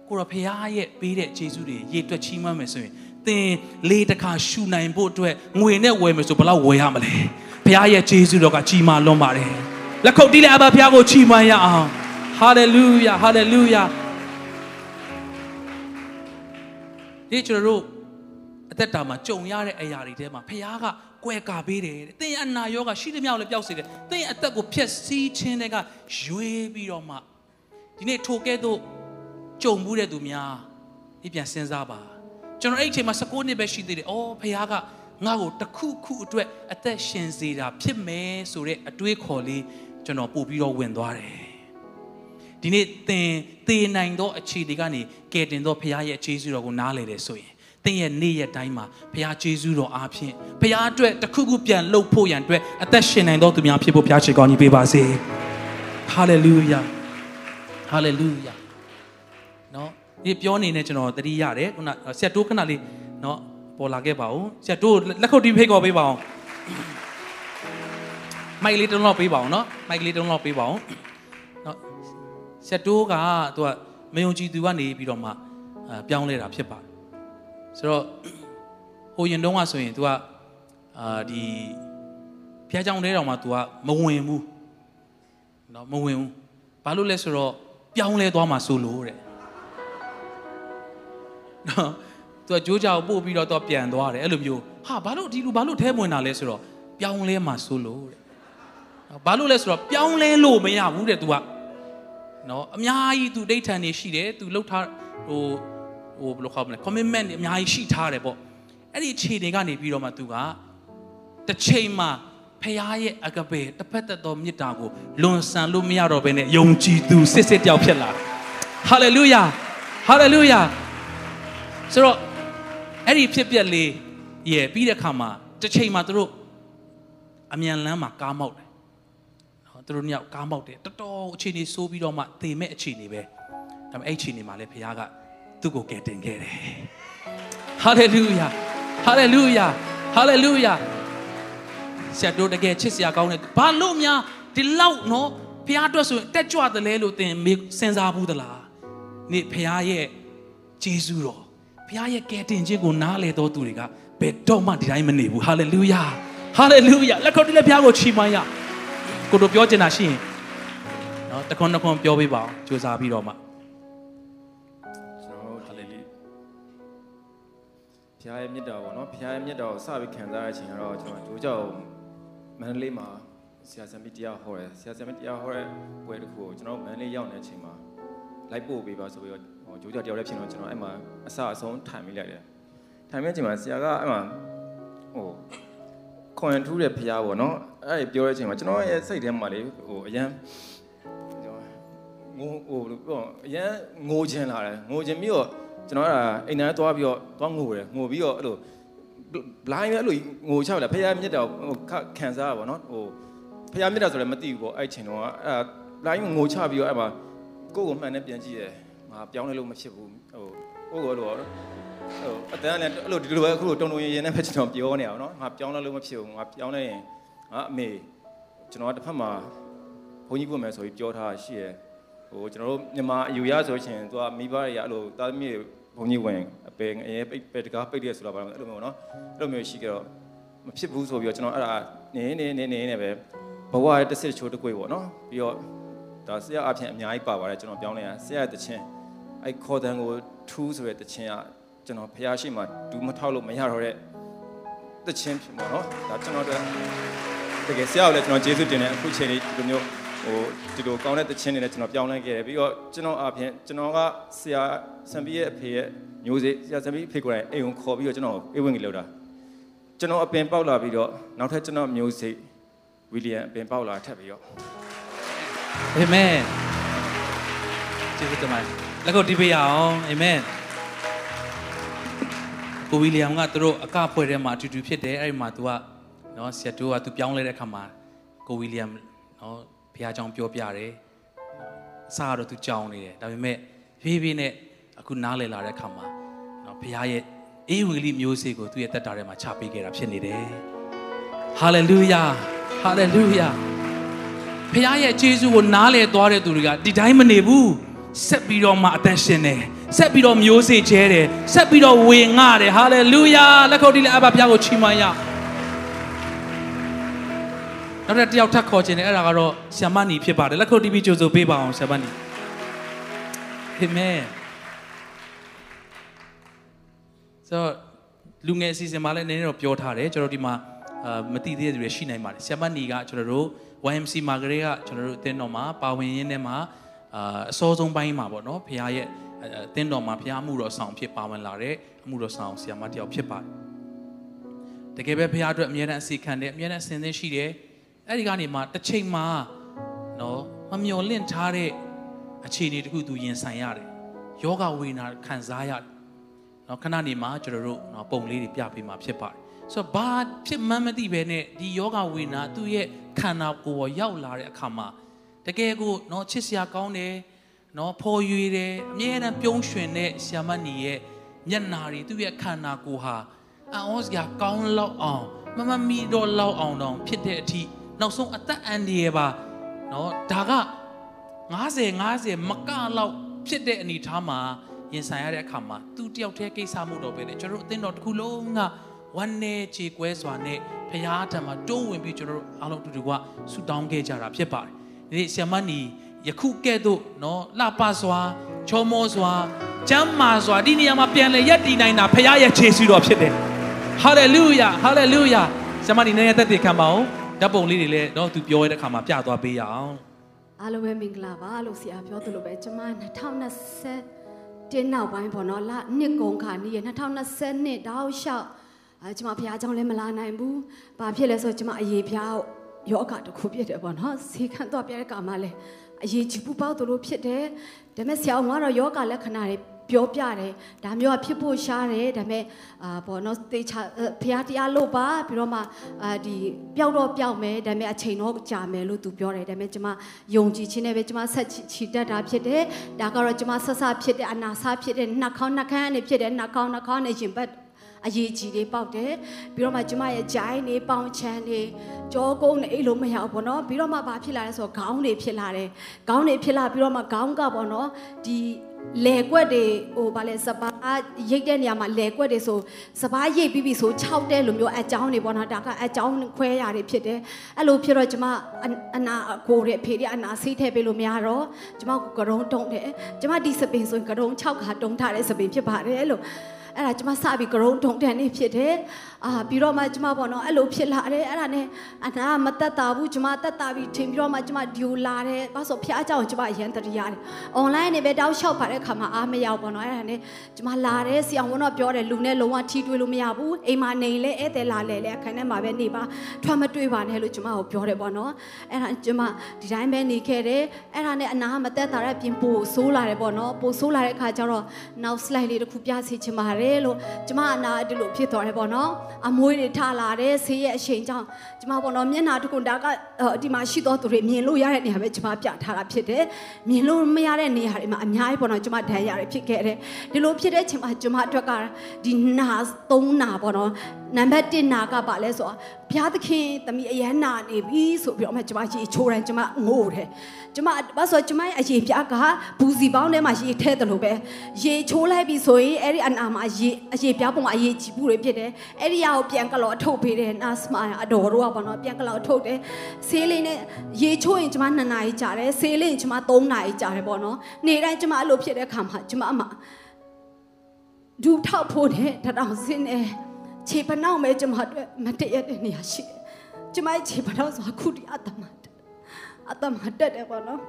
ကိုရဖရားရဲ့ပေးတဲ့ခြေဆုတွေရေတွက်ချီးမွမ်းမယ်ဆိုရင်သင်လေးတစ်ခါရှူနိုင်ဖို့အတွက်ငွေနဲ့ဝယ်မယ်ဆိုဘယ်လောက်ဝယ်ရမလဲဖရားရဲ့ခြေဆုတော်ကကြီးမားလွန်ပါတယ်လက်ခုပ်တီးလိုက်အဘဖရားကိုချီးမွမ်းရအောင်ဟာလေလုယာဟာလေလုယာဒီကျွန်တော်တို့ အသက်တာမှာကြုံရတဲ့အရာတွေထဲမှာဖခင်ကကွယ်ကာပေးတယ်တဲ့။သင်ရဲ့အနာရောဂါရှိသမျှကိုလည်းပျောက်စေတယ်။သင်ရဲ့အသက်ကိုဖျက်ဆီးခြင်းတွေကရွေးပြီးတော့မှဒီနေ့ထိုကဲ့သို့ကြုံမှုတဲ့သူများဒီပြန်စဉ်းစားပါ။ကျွန်တော်အဲ့ဒီအချိန်မှာ16နှစ်ပဲရှိသေးတယ်။အော်ဖခင်ကငါ့ကိုတစ်ခုခုအတွက်အသက်ရှင်စေတာဖြစ်မယ်ဆိုတဲ့အတွေးခေါ်လေးကျွန်တော်ပို့ပြီးတော့ဝင်သွားတယ်။ဒီနေ့သင်သေနိုင်သောအခြေတွေကနေကယ်တင်သောဖခင်ရဲ့ခြေစွတော်ကိုနားလည်တယ်ဆိုရင် သင်ရဲ့နေ့ရက်တိုင်းမှာဘုရားကျေးဇူးတော်အားဖြင့်ဘုရားအတွက်တခုခုပြန်လှုပ်ဖို့ရန်အတွက်အသက်ရှင်နိုင်သောသူများဖြစ်ဖို့ဘုရားချေကောင်းကြီးပေးပါစေဟာလေလုယာဟာလေလုယာနော်ဒီပြောနေနဲ့ကျွန်တော်တတိရတယ်ခုနဆရာတိုးခဏလေးနော်ပေါ်လာခဲ့ပါဦးဆရာတိုးလက်ခုပ်တီးဖိတ်ခေါ်ပေးပါအောင်မိုက်လေးတုံးတော့ပေးပါအောင်နော်မိုက်လေးတုံးတော့ပေးပါအောင်နော်ဆရာတိုးကသူကမယုံကြည်သူကနေပြီးတော့မှပြောင်းလဲတာဖြစ်ပါတယ် ဆိုတော့ဟိုရင်တုန်းကဆိုရင် तू ကအာဒီဖျားကြောင်တဲတောင်မှ तू ကမဝင်ဘူးเนาะမဝင်ဘူးဘာလို့လဲဆိုတော့ပြောင်းလဲသွားမှာဆိုလို့တဲ့เนาะ तू ကကြိုးကြောင်ပို့ပြီးတော့ तू ပြန်သွားတယ်အဲ့လိုမျိုးဟာဘာလို့ဒီလူဘာလို့ထဲဝင်တာလဲဆိုတော့ပြောင်းလဲမှာဆိုလို့တဲ့ဘာလို့လဲဆိုတော့ပြောင်းလဲလို့မရဘူးတဲ့ तू ကเนาะအများကြီး तू ဒိဋ္ဌံနေရှိတယ် तू လှုပ်ထားဟို ဟိုဘယ်လိုခေါ်မလဲ commitment တွေအများကြီးရှိထားတယ်ပေါ့အဲ့ဒီခြေတွေကနေပြီးတော့မှသူကတစ်ချိန်မှာဖခင်ရဲ့အကပေတစ်ဖက်သက်သောမေတ္တာကိုလွန်ဆန်လို့မရတော့ဘဲနဲ့ယုံကြည်သူစစ်စစ်တယောက်ဖြစ်လာဟာလေလုယာဟာလေလုယာဆိုတော့အဲ့ဒီဖြစ်ပျက်လေးရဲ့ပြီးတဲ့အခါမှာတစ်ချိန်မှာသူတို့အမြန်လမ်းမှာကားမောက်တယ်နော်သူတို့ညောက်ကားမောက်တယ်တော်တော်အခြေအနေဆိုးပြီးတော့မှသေမဲ့အခြေအနေပဲဒါပေမဲ့အဲ့အခြေအနေမှာလည်းဖခင်က သူ့ကိုကယ်တင်ခဲ့တယ်ဟာလေလုယာဟာလေလုယာဟာလေလုယာဆရာတို့တကယ်ချစ်စရာကောင်းတယ်ဘာလို့များဒီလောက်နော်ဖះအတွက်ဆိုရင်တက်ကြွတယ်လဲလို့သင်စဉ်းစားဘူးသလားနေ့ဖះရဲ့ဂျေဇူးတော်ဖះရဲ့ကယ်တင်ခြင်းကိုနားလေတော်သူတွေကဘယ်တော့မှဒီတိုင်းမနေဘူးဟာလေလုယာဟာလေလုယာလက်ခုပ်တီးလက်ဖះကိုချီးမွမ်းရကိုတို့ပြောချင်တာရှိရင်နော်တခွန်းတခွန်းပြောပေးပါအောင်ကြိုးစားပြီးတော့မှ ရားရဲ့မြတ်တာပေါ့နော်ဖရားရဲ့မြတ်တာကိုစပြီးခံစားရတဲ့အချိန်ကတော့ကျွန်တော်ဂျိုးကြောက်မန္တလေးမှာဆရာဆံမီတရားဟောတယ်ဆရာဆံမီတရားဟောတဲ့ပွဲတစ်ခုကိုကျွန်တော်မန္တလေးရောက်နေတဲ့အချိန်မှာလိုက်ပို့ပေးပါဆိုပြီးတော့ဟိုဂျိုးကြောက်တယောက်လည်းဖြစ်တော့ကျွန်တော်အဲ့မှာအစအဆုံးထိုင်မိလိုက်တယ်ထိုင်မိတဲ့အချိန်မှာဆရာကအဲ့မှာဟိုခွန်ထူးတဲ့ဖရားပေါ့နော်အဲ့ဒီပြောတဲ့အချိန်မှာကျွန်တော်ရဲ့စိတ်ထဲမှာလေဟိုအရန်ငိုဟိုပြောအရန်ငိုချင်လာတယ်ငိုချင်ပြီးတော့ ကျွန်တော်အဲ့ဒါအိမ်ထဲသွားပြီးတော့သွားငိုတယ်ငိုပြီးတော့အဲ့လို blind ပဲအဲ့လိုငိုချလိုက်ဖះမြတ်တာဟိုခံစားရပါတော့ဟိုဖះမြတ်တာဆိုလည်းမသိဘူးပေါ့အဲ့ချိန်တော့အဲ့ blind ငိုချပြီးတော့အဲ့မှာကိုယ့်ကိုမှန်နဲ့ပြန်ကြည့်တယ်ငါပြောင်းလဲလို့မဖြစ်ဘူးဟိုကိုယ့်ကိုအဲ့လိုဟိုအတန်းနဲ့အဲ့လိုဒီလိုပဲအခုလိုတုံတုံရင်ရင်နဲ့ပဲကျွန်တော်ပြောနေအောင်နော်ငါပြောင်းလဲလို့မဖြစ်ဘူးငါပြောင်းလဲရင်ငါအမေကျွန်တော်တစ်ဖက်မှာဘုန်းကြီးပွင့်မယ်ဆိုပြီးပြောထားရှိရယ် ဟိုကျွန်တော်တို့မြန်မာအယူရဆိုရှင်သူကမိဘတွေရအဲ့လိုတာသမီးဘုံကြီးဝင်အပယ်အရင်ပိတ်ပဲတကားပိတ်တယ်ဆိုတာပါအဲ့လိုမျိုးနော်အဲ့လိုမျိုးရှိကြတော့မဖြစ်ဘူးဆိုပြီးတော့ကျွန်တော်အဲ့ဒါနေနေနေနေနေပဲဘဝရဲ့တစ်စစ်ချိုးတစ်ကွေပေါ့နော်ပြီးတော့ဒါဆရာအဖြစ်အများကြီးပါပါတယ်ကျွန်တော်ပြောင်းလဲရဆရာရဲ့တခြင်းအဲ့ခေါ်တန်ကိုထူးဆိုတဲ့တခြင်းကကျွန်တော်ဖះရှိမှဒူးမထောက်လို့မရတော့တဲ့တခြင်းဖြစ်ပေါ့နော်ဒါကျွန်တော်တို့တကယ်ဆရာကိုလည်းကျွန်တော်ကျေးဇူးတင်တယ်အခုချိန်လေးဒီလိုမျိုး ဟိုဒီလိုကောင်းတဲ့တခြင်းတွေနဲ့ကျွန်တော်ပြောင်းလဲခဲ့တယ်ပြီးတော့ကျွန်တော်အပြင်ကျွန်တော်ကဆရာစံပီရဲ့အဖေရဲ့မျိုးစေ့ဆရာစံပီအဖေကိုယ်တိုင်အိမ်ကိုခေါ်ပြီးတော့ကျွန်တော်အေးဝင်ကြီးလောက်တာကျွန်တော်အပင်ပေါက်လာပြီးတော့နောက်ထပ်ကျွန်တော်မျိုးစေ့ဝီလီယံအပင်ပေါက်လာထပ်ပြီးတော့အာမင်ကျေးဇူးတင်ပါတယ်လက်ကိုတီးပေးရအောင်အာမင်ကိုဝီလီယံကသူတို့အကဖွဲ့ထဲမှာအတူတူဖြစ်တယ်အဲ့ဒီမှာ तू ကနော်ဆရာတို့က तू ပြောင်းလဲတဲ့အခါမှာကိုဝီလီယံနော်ဖ ဘုရားကြောင့်ပြောပြတယ်အစားကတော့သူကြောင်းနေတယ်ဒါပေမဲ့ဖြည်းဖြည်းနဲ့အခုနားလည်လာတဲ့အခါမှာနော်ဘုရားရဲ့အေဝံဂေလိမျိုးစေ့ကိုသူ့ရဲ့တက်တာထဲမှာချပေးခဲ့တာဖြစ်နေတယ်ဟာလေလုယာဟာလေလုယာဘုရားရဲ့ကျေးဇူးကိုနားလည်သွားတဲ့သူတွေကဒီတိုင်းမနေဘူးဆက်ပြီးတော့မှအသက်ရှင်တယ်ဆက်ပြီးတော့မျိုးစေ့ကျဲတယ်ဆက်ပြီးတော့ဝေငှတယ်ဟာလေလုယာလက်ခုပ်တီးလက်အပ်ပါဘုရားကိုချီးမွမ်းရအောင် နောက်တစ်ယောက်ထပ်ခေါ်ခြင်းတယ်အဲ့ဒါကတော့ဆ iam မနီဖြစ်ပါတယ်လက်ခုပ်တီးပြီးကြိုဆိုပေးပါအောင်ဆ iam မနီအာမင်ဆိုတော့လူငယ်အစီအစဉ်မှာလည်းနည်းနည်းတော့ပြောထားတယ်ကျွန်တော်ဒီမှာအာမသိသေးတဲ့သူတွေရှိနိုင်ပါတယ်ဆ iam မနီကကျွန်တော်တို့ YMC မာဂရေကကျွန်တော်တို့အသင်းတော်မှာပါဝင်ရင်းနဲ့မှာအာအစောဆုံးပိုင်းမှာပေါ့နော်ဖခင်ရဲ့အသင်းတော်မှာဖခင်မှုတော်ဆောင်ဖြစ်ပါဝင်လာတဲ့အမှုတော်ဆောင်ဆ iam မတယောက်ဖြစ်ပါတယ်တကယ်ပဲဖခင်အတွက်အမြဲတမ်းအစီခံတယ်အမြဲတမ်းအစဉ်သင်းရှိတယ် အဲ့ဒီကနေမှတစ်ချိန်မှာနော်မမျော်လင့်ထားတဲ့အခြေအနေတခုသူရင်ဆိုင်ရတယ်ယောဂဝေဒနာခံစားရတယ်နော်ခဏနေမှကျွန်တော်တို့နော်ပုံလေးတွေပြပေးမှာဖြစ်ပါတယ်ဆိုတော့ဘာဖြစ်မှန်းမသိပဲနဲ့ဒီယောဂဝေဒနာသူ့ရဲ့ခန္ဓာကိုယ်ပေါ်ရောက်လာတဲ့အခါမှာတကယ်ကိုနော်ချစ်စရာကောင်းတယ်နော်ဖော်ရွေတယ်အမြဲတမ်းပြုံးရွှင်တဲ့ဆ iam မနီရဲ့မျက်နာတွေသူ့ရဲ့ခန္ဓာကိုယ်ဟာအံ့ဩစရာကောင်းလောက်အောင်မမမီတော့လောက်အောင်တော့ဖြစ်တဲ့အထိ နောက်ဆုံးအသက်အန္တရာယ်ပါနော်ဒါက90 90မကလောက်ဖြစ်တဲ့အနေအထားမှာရင်ဆိုင်ရတဲ့အခါမှာသူတယောက်တည်းကိစ္စမှုတော့ပဲလေကျွန်တော်တို့အသင်းတော်တစ်ခုလုံးကဝမ်းနေခြေကွဲစွာနဲ့ဖရာထံမှာတိုးဝင်ပြီးကျွန်တော်တို့အားလုံးအတူတူကဆူတောင်းခဲ့ကြတာဖြစ်ပါတယ်ဒီနေ့ဆီယမနီယခုကဲ့သို့နော်လှပစွာချောမောစွာကျမ်းမာစွာဒီနေရာမှာပြန်လဲရက်တည်နိုင်တာဖရာရဲ့ခြေဆုတော်ဖြစ်တယ်ဟာလေလုယာဟာလေလုယာဆီယမနီနဲ့သက်တည်ခံပါအောင် ဓာတ်ပုံလေးတွေလည်းတော့သူပြောရတဲ့အခါမှာပြသွားပေးရအောင်အားလုံးပဲမင်္ဂလာပါလို့ဆရာပြောသလိုပဲကျမ2020တင်းနောက်ပိုင်းပေါ့နော်လနှစ်ကုန်ခါနီးရ2020နှစ်တောက်လျှောက်အဲကျမဖရားကြောင့်လည်းမလာနိုင်ဘူး။ဘာဖြစ်လဲဆိုတော့ကျမအရေးဖျားယောဂတစ်ခုဖြစ်တယ်ပေါ့နော်။ဈေးခံတော့ပြတဲ့ကမှာလဲအရေးကြီးပူပေါက်သလိုဖြစ်တယ်။ဒါပေမဲ့ဆရာကတော့ယောဂလက္ခဏာတွေ ပြောပြတယ်ဒါမျိုးကဖြစ်ဖို့ရှားတယ်ဒါပေမဲ့အာဘောနော်တေချာဖះတရားလို့ပါပြီးတော့မှအာဒီပျောက်တော့ပျောက်မယ်ဒါပေမဲ့အချိန်တော့ကြာမယ်လို့သူပြောတယ်ဒါပေမဲ့ကျမယုံကြည်ခြင်းနဲ့ပဲကျမဆက်ချီတက်တာဖြစ်တယ်ဒါကတော့ကျမဆက်ဆဖြစ်တဲ့အနာဆဖြစ်တဲ့နှာခေါင်းနှာခမ်းနဲ့ဖြစ်တဲ့နှာခေါင်းနှာခေါင်းနဲ့ရှင်ဘတ်အရေးကြီးလေးပေါက်တယ်ပြီးတော့မှကျမရဲ့ဂျိုင်းနေပေါင်ချမ်းနေကြောကုန်းနေအဲ့လိုမရဘူးပေါ့နော်ပြီးတော့မှဘာဖြစ်လာလဲဆိုတော့ခေါင်းတွေဖြစ်လာတယ်ခေါင်းတွေဖြစ်လာပြီးတော့မှခေါင်းကပေါ့နော်ဒီ လေကွက်တွေဟိုဗာလဲစပားရိတ်တဲ့နေရာမှာလေကွက်တွေဆိုစပားရိတ်ပြီးပြီဆို6တဲ့လိုမျိုးအကြောင်းတွေပေါ့နော်ဒါကအကြောင်းခွဲရတယ်ဖြစ်တယ်အဲ့လိုဖြစ်တော့ကျမအနာကိုရဲ့ဖေးရအနာဆေးထည့်ပေးလို့မရတော့ကျမကကရုံတုံးတယ်ကျမဒီစပင်ဆိုရင်ကရုံ6ခါတုံးထားတဲ့စပင်ဖြစ်ပါတယ်လို့အဲ့ဒါကျမစပြီးကရုံတုံးတန်နေဖြစ်တယ် အာပြီးတော့မှကျမပေါ့နော်အဲ့လိုဖြစ်လာတယ်အဲ့ဒါနဲ့အနာမတက်တာဘူးကျမတက်တာပြီးထင်ပြီးတော့မှကျမဒီလိုလာတယ်ဘာဆိုဖျားကြောင်ကျမအရန်တရရတယ်အွန်လိုင်းနေပဲတောက်လျှောက်ပါတဲ့ခါမှာအားမရောက်ပေါ့နော်အဲ့ဒါနဲ့ကျမလာတယ်ဆီအောင်ဝန်တော့ပြောတယ်လူနဲ့လုံးဝထီးတွေးလို့မရဘူးအိမ်မှာနေလဲဧည့်သည်လာလဲလဲအခန်းထဲမှာပဲနေပါထွက်မတွေ့ပါနဲ့လို့ကျမကိုပြောတယ်ပေါ့နော်အဲ့ဒါကျမဒီတိုင်းပဲနေခဲ့တယ်အဲ့ဒါနဲ့အနာမတက်တာတဲ့ပြင်ပို့ဆိုးလာတယ်ပေါ့နော်ပို့ဆိုးလာတဲ့ခါကျတော့နောက် slide လေးတစ်ခုပြစီချင်ပါတယ်လို့ကျမအနာဒီလိုဖြစ်သွားတယ်ပေါ့နော်အမွေးတွေထလာတယ်ဆေးရဲ့အချိန်ကြောင့်ကျမပေါ့နော်မျက်နှာတစ်ခုဒါကဒီမှာရှိတော့သူတွေမြင်လို့ရတဲ့နေရာပဲကျမပြထားတာဖြစ်တယ်မြင်လို့မရတဲ့နေရာတွေမှာအများကြီးပေါ့နော်ကျမဒဏ်ရာတွေဖြစ်ခဲ့တယ်ဒီလိုဖြစ်တဲ့ချိန်မှာကျမအတွက်ကဒီနာသုံးနာပေါ့နော်နံပါတ်1နာကပါလဲဆိုတော့ဘုရားသခင်သမီးအရန်နာနေပြီဆိုပြီးတော့မှကျမရေချိုးတယ်ကျမငို့တယ်ကျမဘာဆိုကျမရဲ့အရေပြားကဘူးစီပေါင်းထဲမှာရေထဲတယ်လို့ပဲရေချိုးလိုက်ပြီဆိုရင်အဲ့ဒီအနာမှာရေအရေပြားပုံမှာအရေကြီးဘူးတွေဖြစ်တယ်အဲ့ဒီဟာကိုပြန်ကလောအထုတ်ပေးတယ်နာစမာအတော်တို့ကပေါ့နော်ပြန်ကလောအထုတ်တယ်ဆေးလေးနဲ့ရေချိုးရင်ကျမ2နာရီကြာတယ်ဆေးလေးရင်ကျမ3နာရီကြာတယ်ပေါ့နော်နေ့တိုင်းကျမအဲ့လိုဖြစ်တဲ့အခါမှာကျမအမဒူထောက်ဖို့တဲ့တတောင်စင်းနဲ့ခြေပနောက်မဲကျမအတွက်မတည့်ရတဲ့နေရာရှိတယ်ကျမရဲ့ခြေပနောက်ဆိုအခုဒီအတ္တမတက်အတ္တမတက်တယ်ပေါ့နော်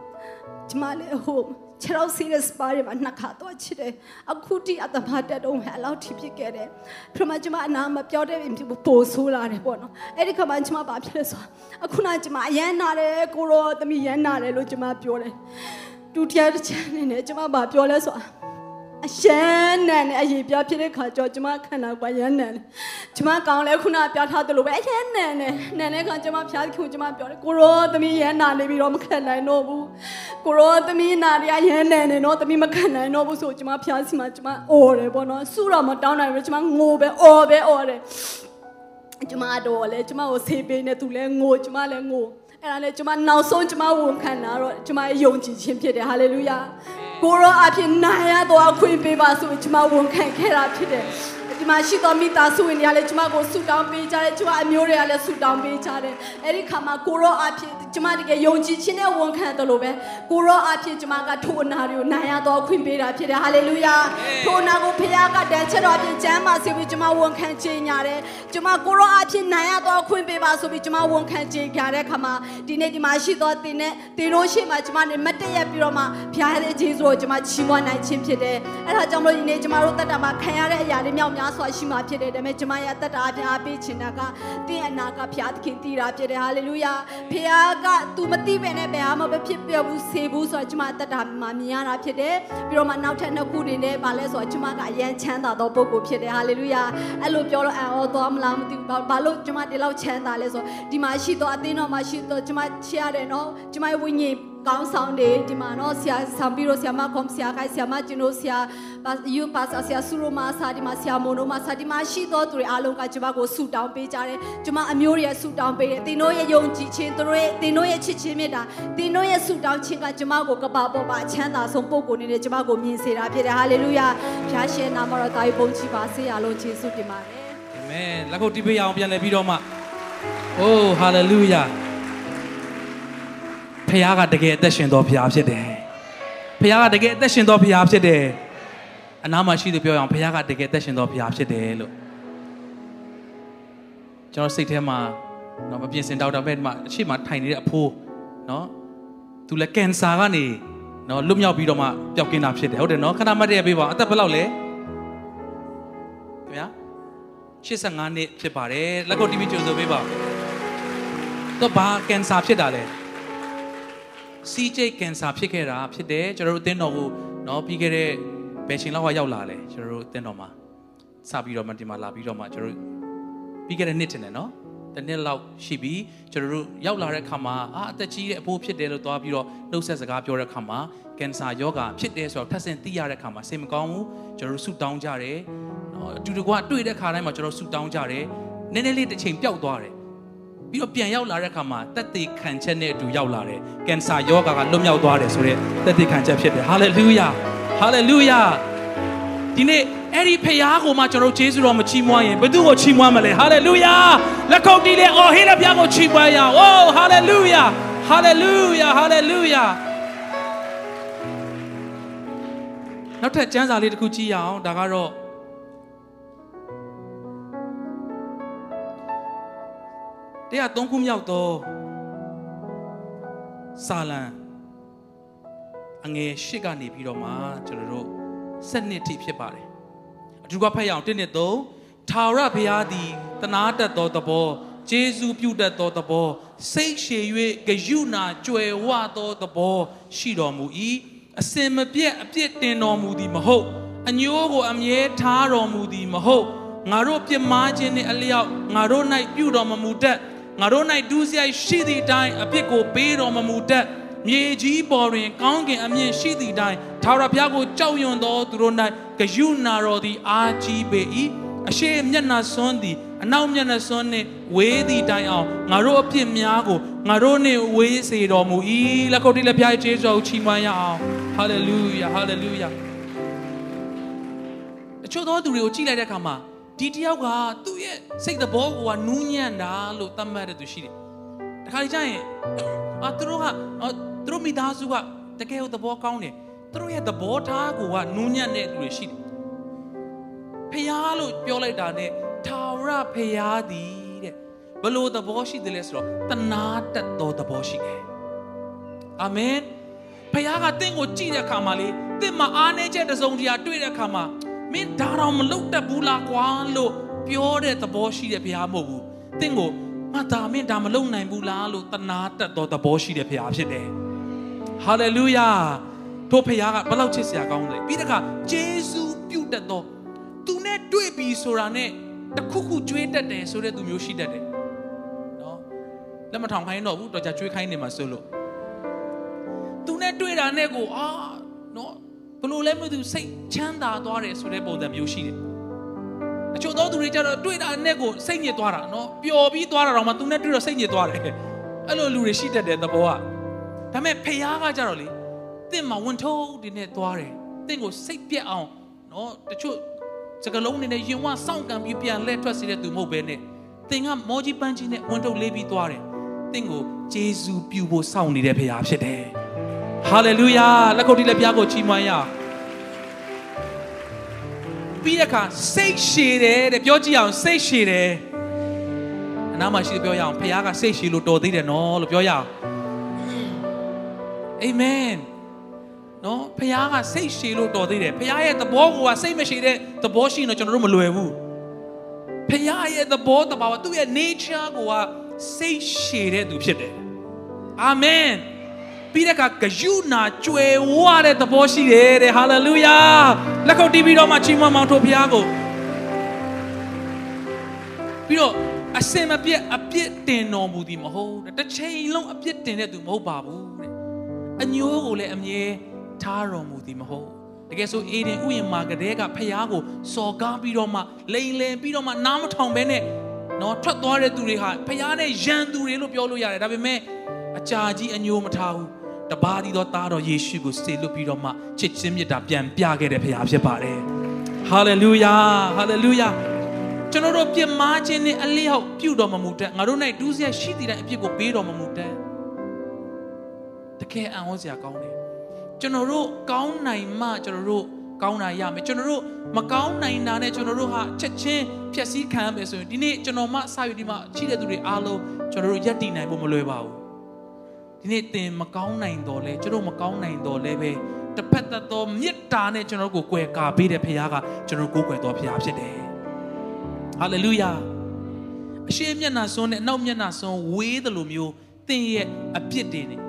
ကျမလည်းဟို ခြေတော့ serious ပါရမှာနှစ်ခါတော့ချစ်တယ်အခုတိအတ္တမတက်တော့ဟဲ့အလောက်ထိဖြစ်ခဲ့တယ်ပြမကျမအနာမပြောတဲ့ပိုဆိုးလာတယ်ပေါ့နော်အဲ့ဒီခါမှကျမဘာဖြစ်လဲဆိုအခုနကျမအရန်နာတယ်ကိုရောသမီးရန်နာတယ်လို့ကျမပြောတယ်ဒုတိယတစ်ချက်အနေနဲ့ကျမဘာပြောလဲဆို အရှမ်းနန်နဲ့အရေးပြဖြစ်တဲ့ခါကျတော့ကျမခန္ဓာကိုယ်ရမ်းနန်တယ်ကျမကောင်းလဲခုနပြထားသလိုပဲအရှမ်းနန်နဲ့နန်တဲ့ခါကျမဖျားခင်ကျမပြောတယ်ကိုရောသမီးရမ်းနာနေပြီးတော့မခံနိုင်တော့ဘူးကိုရောသမီးနာရရမ်းနန်နေတော့သမီးမခံနိုင်တော့ဘူးဆိုကျမဖျားစီမှာကျမအော်တယ်ပေါ့နော်စုတော့မတောင်းနိုင်ဘူးကျမငိုပဲအော်ပဲအော်တယ်ကျမတော့လေကျမကိုဆေးပေးနေသူလဲငိုကျမလဲငို အဲ့ဒါနဲ့ကျမနောက်ဆုံးကျမဝန်ခံတာတော့ကျမရဲ့ယုံကြည်ခြင်းဖြစ်တယ်ဟာလေလုယာကိုရောအဖြစ်နိုင်ရတော့အခွင့်ပေးပါဆိုကျမဝန်ခံခဲ့တာဖြစ်တယ်ဒီ မှာရှိတော်မိသားစုဝင်တွေကလည်းကျမကိုဆူတောင်းပေးကြတယ်ကျမအမျိုးတွေကလည်းဆူတောင်းပေးကြတယ်အဲ့ဒီခါမှာကိုရောအဖြစ်ကျမတကယ်ယုံကြည်ခြင်းနဲ့ဝန်ခံတယ်လို့ပဲကိုရောအဖြစ်ကျမကထိုအနာတွေကိုနိုင်ရတော့ခွင့်ပေးတာဖြစ်တယ်ဟာလေလုယာထိုအနာကိုဖခင်ကတန်ချက်တော်အဖြစ်ကျမ်းမာစေပြီးကျမဝန်ခံခြင်းညာတယ်ကျမကိုရောအဖြစ်နိုင်ရတော့ခွင့်ပေးပါဆိုပြီးကျမဝန်ခံခြင်းကြတဲ့ခါမှာဒီနေ့ဒီမှာရှိတော်တင်နဲ့တင်လို့ရှိမှကျမနဲ့မတ်တရက်ပြီးတော့မှဖခင်ရဲ့ဂျေဇုကိုကျမချီးမွမ်းနိုင်ခြင်းဖြစ်တယ်အဲ့ဒါကြောင့်မလို့ဒီနေ့ကျမတို့တက်တာမှာခံရတဲ့အရာတွေမြောက်များစွာရှိမှဖြစ်တယ်ဒါပေမဲ့ကျမရဲ့တက်တာအပြင်အားပေးခြင်းကတင်းအနာကဖခင်သခင်တည်တာဖြစ်တယ်ဟာလေလုယာဖခင်က तू မသိပဲနဲ့ဘယ်ဟာမှမဖြစ်ပြဘူးဆေဘူးဆိုတော့ကျမတက်တာမှာမြင်ရတာဖြစ်တယ်ပြီးတော့မှနောက်ထပ်နှစ်ခုနေနဲ့ဗာလဲဆိုတော့ကျမကအရန်ချမ်းသာသောပုဂ္ဂိုလ်ဖြစ်တယ်ဟာလေလုယာအဲ့လိုပြောတော့အော်သွားမလားမသိဘူးဘာလို့ကျမဒီလောက်ချမ်းသာလဲဆိုဒီမှာရှိတော့အသင်းတော်မှာရှိတော့ကျမချရတယ်နော်ကျမရဲ့ဝိညာဉ် ကောင်းဆောင်တွေဒီမှာနော်ဆရာဆံပြီးတော့ဆရာမကွန်ဆရာခိုင်ဆရာမကျွန်တော်ဆရာယူပါဆာဆရာဆူရိုမာဆာဒီမှာဆရာမွန်တို့မှာဆာဒီမှာရှိတော့သူတွေအားလုံးကကျမကိုဆူတောင်းပေးကြတယ်ကျမအမျိုးတွေဆူတောင်းပေးတယ်တင်တို့ရဲ့ယုံကြည်ခြင်းတို့ရဲ့တင်တို့ရဲ့ချစ်ခြင်းမြတ်တာတင်တို့ရဲ့ဆူတောင်းခြင်းကကျမကိုကပါပေါ်မှာအချမ်းသာဆုံးပုံကိုနေနဲ့ကျမကိုမြင်စေတာဖြစ်တယ်ဟာလေလုယာဖျားရှင်နာမတော်တာယပုံချီပါစေရလုံးယေရှုတင်ပါတယ်အာမင်လက်ခုပ်တီးပေးရအောင်ပြန်လည်ပြီးတော့မှအိုးဟာလေလုယာ ဖခင်ကတကယ်အသက်ရှင်တော်ဖခင်ဖြစ်တယ်ဖခင်ကတကယ်အသက်ရှင်တော်ဖခင်ဖြစ်တယ်အနာမှာရှိသူပြောရအောင်ဖခင်ကတကယ်အသက်ရှင်တော်ဖခင်ဖြစ်တယ်လို့ကျွန်တော်စိတ်ထဲမှာနော်မပြင်စင်ဒေါက်တာဘက်မှာအရှိမထိုင်နေတဲ့အဖိုးနော်သူလည်းကင်ဆာကနေနော်လွတ်မြောက်ပြီးတော့မှပျောက်ကင်းတာဖြစ်တယ်ဟုတ်တယ်နော်ခဏမှတ်ရပေးပါအသက်ဘယ်လောက်လဲခင်ဗျာ85နှစ်ဖြစ်ပါတယ်လက်ကိုတီးပြီးကြိုဆိုပေးပါတော့ဘာကင်ဆာဖြစ်တာလဲ စီးကျိတ်ကင်ဆာဖြစ်ခဲ့တာဖြစ်တယ်ကျွန်တော်တို့အသင်းတော်ကိုเนาะပြီးခဲ့တဲ့ဘယ်ချိန်လောက်ကရောက်လာလဲကျွန်တော်တို့အသင်းတော်မှာစပြီးတော့မှဒီမှာလာပြီးတော့မှကျွန်တော်တို့ပြီးခဲ့တဲ့နှစ်တင်တယ်เนาะတစ်နှစ်လောက်ရှိပြီကျွန်တော်တို့ရောက်လာတဲ့အခါမှာအာအသက်ကြီးတဲ့အဖိုးဖြစ်တယ်လို့သွားပြီးတော့နှုတ်ဆက်စကားပြောတဲ့အခါမှာကင်ဆာယောဂါဖြစ်တယ်ဆိုတော့ထပ်ဆင့်သိရတဲ့အခါမှာစိတ်မကောင်းဘူးကျွန်တော်တို့ဆုတောင်းကြတယ်နော်အတူတကွတွေ့တဲ့ခါတိုင်းမှာကျွန်တော်ဆုတောင်းကြတယ်နည်းနည်းလေးတစ်ချိန်ပျောက်သွားတယ် ပြီးတော့ပြန်ရောက်လာတဲ့အခါမှာတက်သေးခံချက်နဲ့အတူရောက်လာတယ်ကင်ဆာယောဂါကလွတ်မြောက်သွားတယ်ဆိုတော့တက်သေးခံချက်ဖြစ်တယ်ဟာလေလုယာဟာလေလုယာဒီနေ့အဲ့ဒီဖခင်ကိုမှကျွန်တော်တို့ယေရှုတော်မချီးမွမ်းရင်ဘယ်သူကိုချီးမွမ်းမလဲဟာလေလုယာလက်ခုပ်တီးလေအော်ဟေးလက်ပြကိုချီးမွမ်းရအောင်အိုးဟာလေလုယာဟာလေလုယာဟာလေလုယာနောက်ထပ်ကျမ်းစာလေးတစ်ခုကြည့်ရအောင်ဒါကတော့ တရားသုံးခုမြောက်သောစာလံအငယ်၈ကနေပြီးတော့မှကျွန်တော်တို့7နှစ်ထိဖြစ်ပါတယ်အထူးကဖတ်ရအောင်1နှစ်3ထာဝရဘုရားသည်တနာတတ်သောသဘောဂျေဇုပြုတတ်သောသဘောစိတ်ရှည်၍ဂယုဏကြွယ်ဝသောသဘောရှိတော်မူ၏အစင်မပြတ်အပြစ်တင်တော်မူသည်မဟုတ်အညိုးကိုအမြဲထားတော်မူသည်မဟုတ်ငါတို့ပြစ်မှားခြင်းနှင့်အလျောက်ငါတို့၌ပြုတော်မမူတတ် ငါတို့၌ဒုစရိုက်ရှိသည့်အတိုင်းအပြစ်ကိုပေးတော်မမူတတ်မြေကြီးပေါ်တွင် ကောင်းကင်အမြင့်ရှိသည့်အတိုင်းထာဝရဘုရားကိုကြောက်ရွံ့သောသူတို့၌ဂယုဏတော်သည်အာကြီးပေ၏အရှိမျက်နှာစွန်းသည်အနောက်မျက်နှာစွန်းနှင့်ဝေးသည့်တိုင်အောင်ငါတို့အပြစ်များကိုငါတို့နှင့်ဝေးစေတော်မူ၏လက်ခုပ်တီးလက်ဖျားကျေးဇူးကိုချီးမွမ်းရအောင်ဟာလေလုယာဟာလေလုယာအချို့သောသူတွေကိုကြည့်လိုက်တဲ့အခါမှာ ဒီတယောက်ကသူ့ရဲ့စိတ်သဘောကိုကနူးညံ့တာလို့သတ်မှတ်တဲ့သူရှိတယ်။တခါကြရင်အာသူတို့ကအာသူတို့မိသားစုကတကယ်ကိုသဘောကောင်းတယ်။သူတို့ရဲ့သဘောထားကိုကနူးညံ့တဲ့သူတွေရှိတယ်။ဖျားလို့ပြောလိုက်တာနဲ့ထာဝရဖျားသည်တဲ့ဘလို့သဘောရှိတယ်လဲဆိုတော့တနာတတ်သောသဘောရှိတယ်။အာမင်။ဖျားကတင့်ကိုကြည့်တဲ့အခါမှာလေတင့်မှာအားနည်းချက်တစ်စုံတရာတွေ့တဲ့အခါမှာ မင်းဒါတော့မလုပ်တတ်ဘူးလားကွာလို့ပြောတဲ့သဘောရှိတဲ့ဘုရားမဟုတ်ဘူး။တင့်ကိုငါဒါမင်းဒါမလုပ်နိုင်ဘူးလားလို့တနာတတ်သောသဘောရှိတဲ့ဘုရားဖြစ်တယ်။ဟာလေလုယာ။ထိုဖခင်ကဘလောက်ချစ်စရာကောင်းလဲပြီးတခါဂျေဇူးပြုတ်တတ်သောသူနဲ့တွေ့ပြီဆိုတာနဲ့တခုခုကြွေးတတ်တယ်ဆိုတဲ့သူမျိုးရှိတတ်တယ်နော်လက်မထောင်ခိုင်းတော့ဘူးတော့ကြကြွေးခိုင်းနေမှာဆိုလို့သူနဲ့တွေ့တာနဲ့ကိုအာနော် ဘလို့လဲမသိဘူးစိတ်ချမ်းသာသွားတယ်ဆိုတဲ့ပုံစံမျိုးရှိတယ်အချို့သောသူတွေကြတော့တွေ့တာနဲ့ကိုစိတ်ညစ်သွားတာနော်ပျော်ပြီးသွားတာတော့မှသူနဲ့တွေ့တော့စိတ်ညစ်သွားတယ်အဲ့လိုလူတွေရှိတတ်တဲ့သဘောကဒါပေမဲ့ဖះကကြတော့လေတင့်မှာဝန်ထုပ်တွေနဲ့သွားတယ်တင့်ကိုစိတ်ပြက်အောင်နော်တချို့စကလုံးနေနဲ့ရင်ဝစောင့်ကံပြီးပြန်လဲထွက်စေတဲ့သူမဟုတ်ပဲနဲ့တင်ကမောကြီးပန်းကြီးနဲ့ဝန်ထုပ်လေးပြီးသွားတယ်တင့်ကိုဂျေဇူးပြုဖို့စောင့်နေတဲ့ဖះဖြစ်တယ် ဟာလေလုယာလက်ခုပ်တီးလက်ပြားကိုချီးမွမ်းရအောင်ပြီးတဲ့အခါစိတ်ရှည်တယ်တဲ့ပြောကြည့်အောင်စိတ်ရှည်တယ်အနားမှာရှိတယ်ပြောရအောင်ဖခင်ကစိတ်ရှည်လို့တော်သေးတယ်နော်လို့ပြောရအောင်အာမင်နော်ဖခင်ကစိတ်ရှည်လို့တော်သေးတယ်ဖခင်ရဲ့သဘောကစိတ်မရှိတဲ့သဘောရှိရင်တော့ကျွန်တော်တို့မလွယ်ဘူးဖခင်ရဲ့သဘောတဘာဝသူ့ရဲ့ nature ကိုကစိတ်ရှည်တဲ့သူဖြစ်တယ်အာမင် ပြီးတဲ့အခါဂယုနာကြွယ်ဝတဲ့သဘောရှိတယ်တဲ့ဟာလေလုယာလက်ခုပ်တီးပြီးတော့မှချီးမွမ်းမောင်းထိုးဖခင်ကိုပြီးတော့အစင်မပြတ်အပြစ်တင်တော်မူသည်မဟုတ်တဲ့တစ်ချိန်လုံးအပြစ်တင်တဲ့သူမဟုတ်ပါဘူးတဲ့အညိုးကိုလည်းအမြဲထားတော်မူသည်မဟုတ်တကယ်ဆိုအေဒင်ဥယျာဉ်မှာကတည်းကဖခင်ကိုစော်ကားပြီးတော့မှလိန်လည်ပြီးတော့မှနားမထောင်ဘဲနဲ့နော်ထွက်သွားတဲ့သူတွေဟာဖခင်နဲ့ယံသူတွေလို့ပြောလို့ရတယ်ဒါပေမဲ့အကြာကြီးအညိုးမထားဘူး တပါးဒီတော့သားတော်ယေရှုကိုစေလွတ်ပြီးတော့မှချစ်ချင်းမြတ်တာပြန်ပြခဲ့တဲ့ဖခင်ဖြစ်ပါတယ်ဟာလေလုယာဟာလေလုယာကျွန်တော်တို့ပြစ်မှားခြင်းနဲ့အလျောက်ပြုတော်မမူတတ်ငါတို့၌ဒူးစရရှိသည့်တိုင်းအပြစ်ကိုပေးတော်မမူတတ်တကယ်အံ့ဩစရာကောင်းတယ်ကျွန်တော်တို့ကောင်းနိုင်မှကျွန်တော်တို့ကောင်းတာရမယ်ကျွန်တော်တို့မကောင်းနိုင်တာနဲ့ကျွန်တော်တို့ဟာချက်ချင်းဖြည့်ဆည်းခံရမယ်ဆိုရင်ဒီနေ့ကျွန်တော်မှစယူဒီမှာရှိတဲ့သူတွေအားလုံးကျွန်တော်တို့ယက်တည်နိုင်ဖို့မလွယ်ပါဘူး ဒီနေ့သင်မကောင်းနိုင်တော့လဲကျွန်တော်မကောင်းနိုင်တော့လဲပဲတစ်ဖက်သက်သောမေတ္တာနဲ့ကျွန်တော်တို့ကိုကွယ်ကာပေးတဲ့ဖခင်ကကျွန်တော်ကိုကိုယ်ကွယ်တော်ဖခင်ဖြစ်တယ်ဟာလေလုယာအရှိမျက်နှာစွန်းနဲ့အနောက်မျက်နှာစွန်းဝေးတယ်လို့မျိုးသင်ရဲ့အပြစ်တွေနဲ့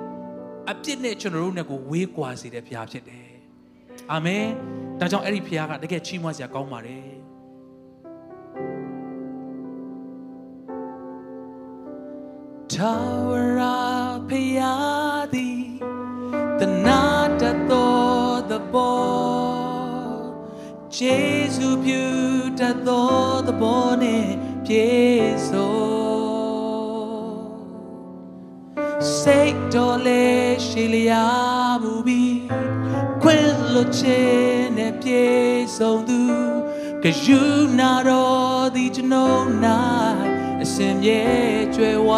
အပြစ်နဲ့ကျွန်တော်တို့နဲ့ကိုဝေးကွာစေတဲ့ဖခင်ဖြစ်တယ်အာမင်ဒါကြောင့်အဲ့ဒီဖခင်ကတကယ်ချီးမွမ်းစရာကောင်းပါတယ် ထာဝရဖခင်သည်တနာတတော်သဘောယေရှုပြုတတ်သောသဘောနဲ့ပြည့်စုံစိတ်တော်လေးရှိလျာမူပြီးခွင့်လွတ်ခြင်းနဲ့ပြည့်စုံသူကယူနာတော်သည်ကျွန်ုပ်၌ အစဉ်မြဲကြွယ်ဝ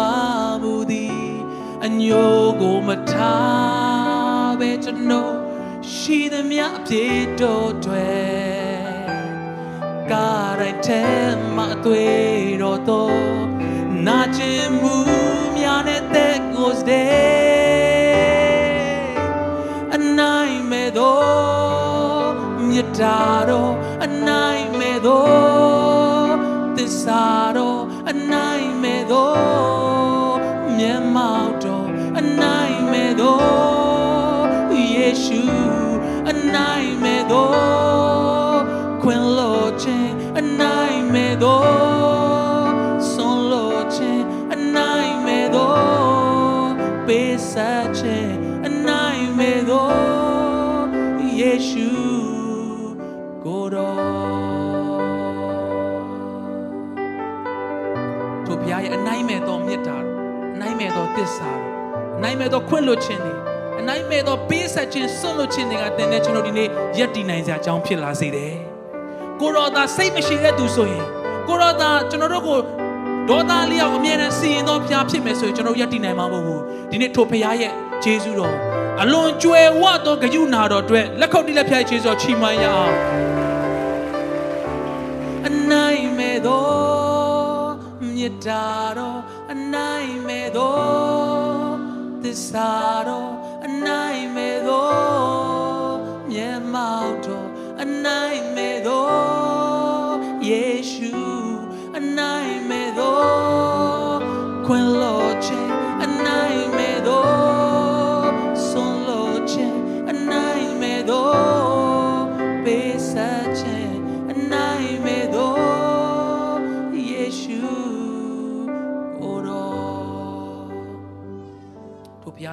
မှုသည်အညိုကိုမထားပဲကျွန်ုပ်ရှိသမျှအပြည့်တော်တွေကာရိုက်ထဲမှာအသွေးတော်တော်နာကျင်မှုများနဲ့တဲ့ကိုစတဲ့အနိုင်မဲ့တော်မြတ်တာတော်အနိုင်မဲ့တော် သစ္စာတော်အနိုင်မဲ့တော်ခွင့်လွှတ်ခြင်းတွေအနိုင်မဲ့တော်ပေးဆက်ခြင်းစွန့်လွတ်ခြင်းတွေကတင်တဲ့ကျွန်တော်ဒီနေ့ယက်တည်နိုင်စရာအကြောင်းဖြစ်လာစေတယ်ကိုရောသာစိတ်မရှိတဲ့သူဆိုရင်ကိုရောသာကျွန်တော်တို့ကိုဒေါသလျောက်အမြဲတမ်းစီရင်သောဖျားဖြစ်မယ်ဆိုရင်ကျွန်တော်ယက်တည်နိုင်မှာမဟုတ်ဘူးဒီနေ့ထိုဖျားရဲ့ဂျေဇုတော်အလွန်ကြွယ်ဝသောဂယုနာတော်အတွက်လက်ခုပ်တီးလက်ဖျားဂျေဇုတော်ချီးမွမ်းရအောင်အနိုင်မဲ့တော် မြတ်တာတော်အနိုင်မဲ့တော်သစ္စာတော်အနိုင်မဲ့တော်မျက်မှောက်တော်အနိုင်မဲ့တော်ယေရှုအနိုင်မဲ့တော်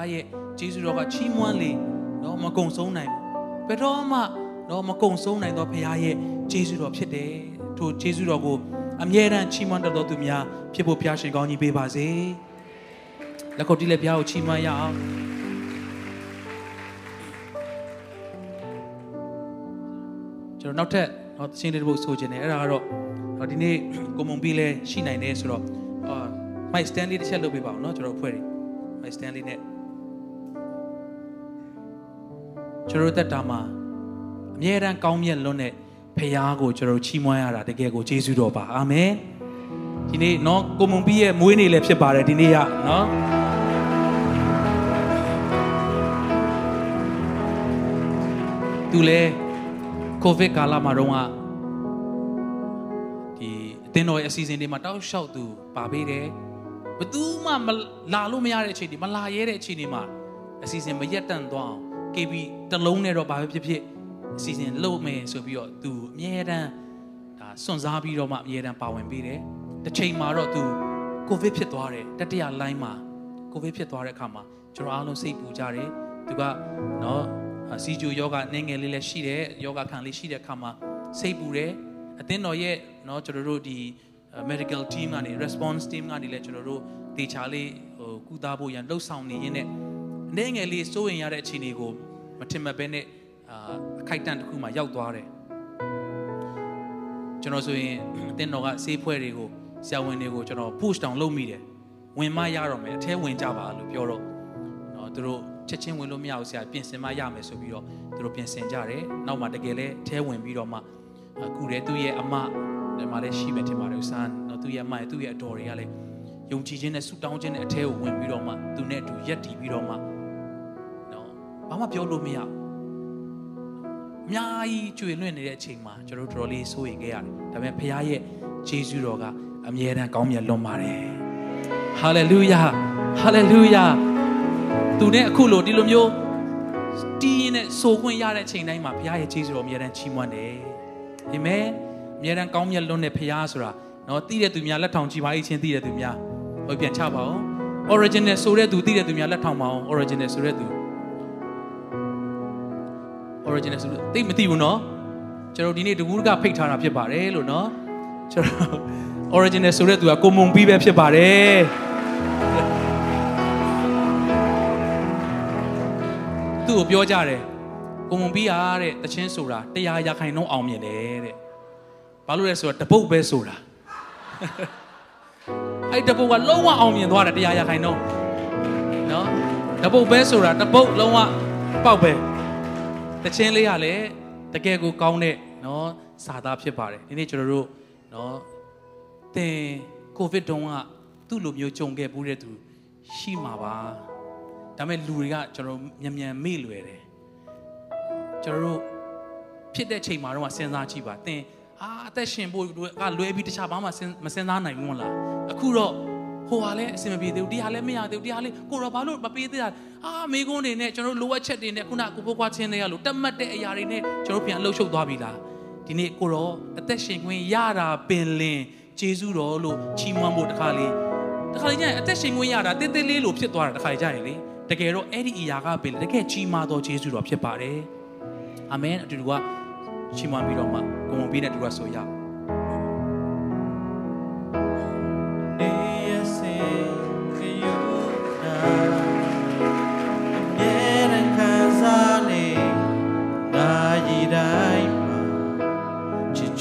ရားရဲ့ဂျေဇုတော်ကချီးမွမ်းလေနော်မကုံဆုံးနိုင်ဘူးဘယ်တော့မှနော်မကုံဆုံးနိုင်တော့ဘုရားရဲ့ဂျေဇုတော်ဖြစ်တယ်ထိုဂျေဇုတော်ကိုအမြဲတမ်းချီးမွမ်းတတ်တော်သူများဖြစ်ဖို့ဘုရားရှင်ကောင်းကြီးပေးပါစေလက်ခုပ်တီးလက်ဘုရားကိုချီးမွမ်းရအောင်ကျွန်တော်နောက်ထပ်တော့သင်းလေးတစ်ပုဒ်ဆိုခြင်းတယ်အဲ့ဒါကတော့တော့ဒီနေ့ကိုမုံပြီးလဲရှိနိုင်တယ်ဆိုတော့အာ mic stand လေးတစ်ချက်လုပ်ပေးပါအောင်เนาะကျွန်တော်အဖွဲ့တွေ mic stand လေးနဲ့ ကျွန်တော်တက်တာမှာအမြဲတမ်းကောင်းမြတ်လွန်းတဲ့ဖခင်ကိုကျွန်တော်ချီးမွမ်းရတာတကယ်ကိုယေရှုတော်ပါအာမင်ဒီနေ့เนาะကိုမုံပြီးရဲ့မွေးနေ့လည်းဖြစ်ပါတယ်ဒီနေ့ကเนาะသူလဲကိုဗစ်ကာလမှာတော့ကဒီအသင်းတော်ရဲ့အစီအစဉ်တွေမှာတောက်လျှောက်သူပါပေးတယ်ဘသူမှမလာလို့မရတဲ့အချိန်တွေမလာရဲတဲ့အချိန်တွေမှာအစီအစဉ်မရက်တန့်သွားအောင် KB တလုံးနဲ့တော့ဘာပဲဖြစ်ဖြစ်အစီအစဉ်လုပ်မယ်ဆိုပြီးတော့သူအမြဲတမ်းဒါစွန့်စားပြီးတော့မှအမြဲတမ်းပါဝင်ပေးတယ်တစ်ချိန်မှာတော့သူကိုဗစ်ဖြစ်သွားတယ်တတိယလိုင်းမှာကိုဗစ်ဖြစ်သွားတဲ့အခါမှာကျွန်တော်အားလုံးစိတ်ပူကြတယ်သူကနော်စီဂျူယောဂနင်းငယ်လေးလည်းရှိတယ်ယောဂခံလေးရှိတဲ့အခါမှာစိတ်ပူတယ်အသင်းတော်ရဲ့เนาะကျွန်တော်တို့ဒီ medical team ကနေ response team ကနေလည်းကျွန်တော်တို့တေချာလေးဟိုကုသဖို့ရန်လှုပ်ဆောင်နေရင်းနဲ့ အနေငယ်လေးစိုးရင်ရတဲ့အခြေအနေကိုမထင်မှတ်ဘဲနဲ့အာအခိုက်အတန့်တစ်ခုမှရောက်သွားတယ်ကျွန်တော်ဆိုရင်အသင်းတော်ကဆေးဖွဲ့တွေကိုဆရာဝန်တွေကိုကျွန်တော် push down လုပ်မိတယ်ဝင်မရတော့မယ်အထဲဝင်ကြပါလို့ပြောတော့เนาะသူတို့ချက်ချင်းဝင်လို့မရဘူးဆရာပြင်ဆင်မရမယ်ဆိုပြီးတော့သူတို့ပြင်ဆင်ကြတယ်နောက်မှတကယ်လဲအထဲဝင်ပြီးတော့မှအခုတည်းသူ့ရဲ့အမဒီမှာလည်းရှိမယ်ထင်ပါတယ်ဦးဆန်းနော်သူ့ရဲ့အမရဲ့သူ့ရဲ့အတော်တွေကလည်းယုံကြည်ခြင်းနဲ့ဆုတောင်းခြင်းနဲ့အထဲကိုဝင်ပြီးတော့မှသူနဲ့အတူရက်တည်ပြီးတော့မှနော် ဘာမှပြောလို့မရဘူးအများကြီးကျွေလွင့်နေတဲ့အချိန်မှာကျွန်တော်တို့တော်တော်လေးစိုးရိမ်ခဲ့ရတယ်ဒါပေမဲ့ဖခင်ရဲ့ဂျေဇုတော်ကအမြဲတမ်းကောင်းမြတ်လွန်ပါတယ်ဟာလေလုယာဟာလေလုယာသူနဲ့အခုလိုဒီလိုမျိုးတီးရင်နဲ့ဆိုခွင့်ရတဲ့ချိန်တိုင်းမှာဘုရားရဲ့ခြေစွတော်အမြဲတမ်းချီးမွမ်းတယ်အာမင်အမြဲတမ်းကောင်းမြတ်လွန်းတဲ့ဘုရားဆိုတာနော်တီးတဲ့သူများလက်ထောင်ကြည့်ပါအချင်းတီးတဲ့သူများဟိုပြန်ချပါအောင် original ဆိုတဲ့သူတီးတဲ့သူများလက်ထောင်ပါအောင် original ဆိုတဲ့သူ original ဆိုလို့သိမသိဘူးနော်ကျွန်တော်ဒီနေ့တကူးကဖိတ်ထားတာဖြစ်ပါတယ်လို့နော်ကျွန်တော် original ဆိုတဲ့သူကကိုမုံပြီးပဲဖြစ်ပါတယ်သူ့ကိုပြောကြတယ်ကိုမုံပြီးရတဲ့တချင်းဆိုတာတရားရခိုင်နှုံးအောင်မြင်တယ်တဲ့ဘာလို့လဲဆိုတော့တပုတ်ပဲဆိုတာအဲ့တပုတ်ကလုံးဝအောင်မြင်သွားတယ်တရားရခိုင်နှုံးနော်တပုတ်ပဲဆိုတာတပုတ်လုံးဝပေါက်ပဲ တချင်းလေးကလည်းတကယ်ကိုကောင်းတဲ့နော်စာသားဖြစ်ပါတယ်ဒီနေ့ကျွန်တော်တို့နော်သင်ကိုဗစ်တုန်းကသူ့လိုမျိုးကြုံခဲ့ဘူးတဲ့သူရှိမှာပါဒါပေမဲ့လူတွေကကျွန်တော်မြန်မြန်မေ့လွယ်တယ်ကျွန်တော်တို့ဖြစ်တဲ့ချိန်မှာတော့စဉ်းစားကြည့်ပါသင်အာအသက်ရှင်ဖို့ကလွယ်ပြီးတခြားဘာမှမစဉ်းစားနိုင်ဘူးမလားအခုတော့ ဟိုဟာလည်းအဆင်မပြေသေးဘူးဒီဟာလည်းမရသေးဘူးဒီဟာလည်းကိုတော့ဘာလို့မပေးသေးတာအာမိကုန်းတွေနဲ့ကျွန်တော်လိုအပ်ချက်တွေနဲ့ခုနကိုပိုးကွာချင်းတွေကလို့တတ်မှတ်တဲ့အရာတွေနဲ့ကျွန်တော်ပြန်လှုပ်ရှုပ်သွားပြီလားဒီနေ့ကိုတော့အသက်ရှင်ခွင့်ရတာပင်လင်ဂျေဇုတော်လို့ချီးမွမ်းဖို့တခါလေးတခါလေးကျရင်အသက်ရှင်ခွင့်ရတာတင်းတင်းလေးလို့ဖြစ်သွားတာတခါလေးကျရင်လေတကယ်တော့အဲ့ဒီအရာကပင်တကယ်ကြီးမားသောဂျေဇုတော်ဖြစ်ပါတယ်အာမင်အတူတူကချီးမွမ်းပြီးတော့မှကိုမုံပြီးတဲ့တူကဆိုရအောင်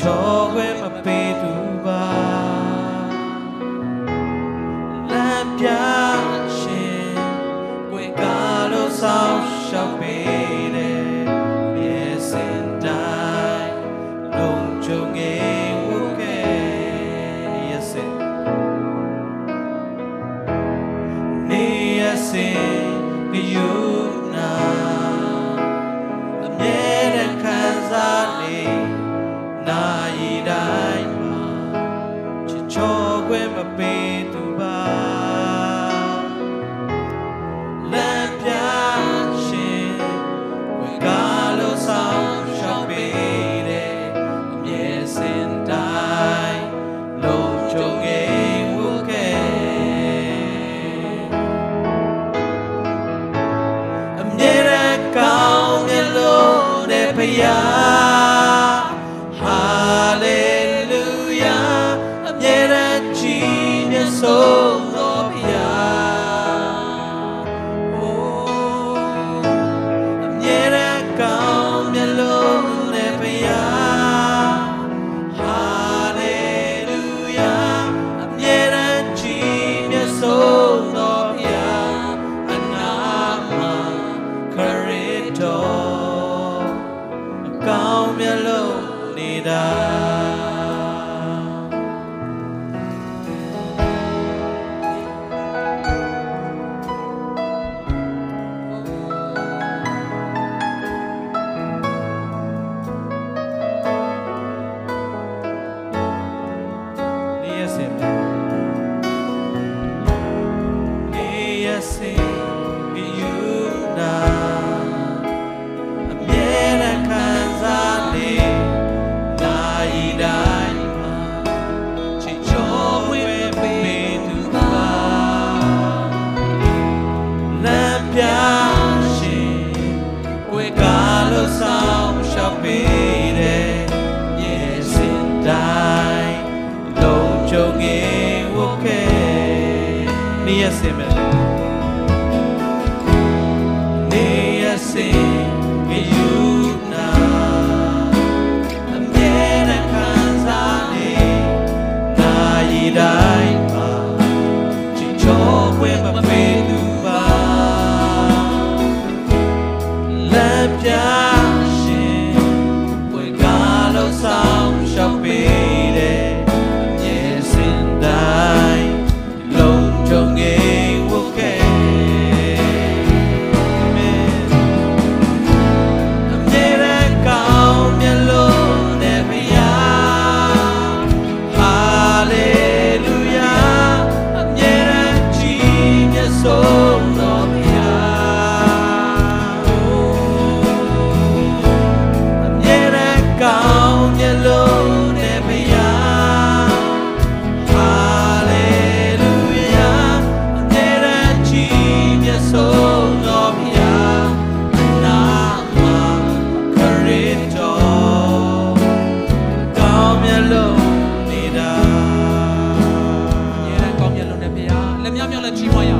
ချောခွင့်မပေးသူပါလမ်းပြရှင်ကိုယ်ကလို့ဆောင်ရှောက်ပေးတယ်မြေစင်တိုင်းလုံးချုံငယ်ဝခဲရစင်နေရစင်ဒီယူ ရားလက်များမြောက်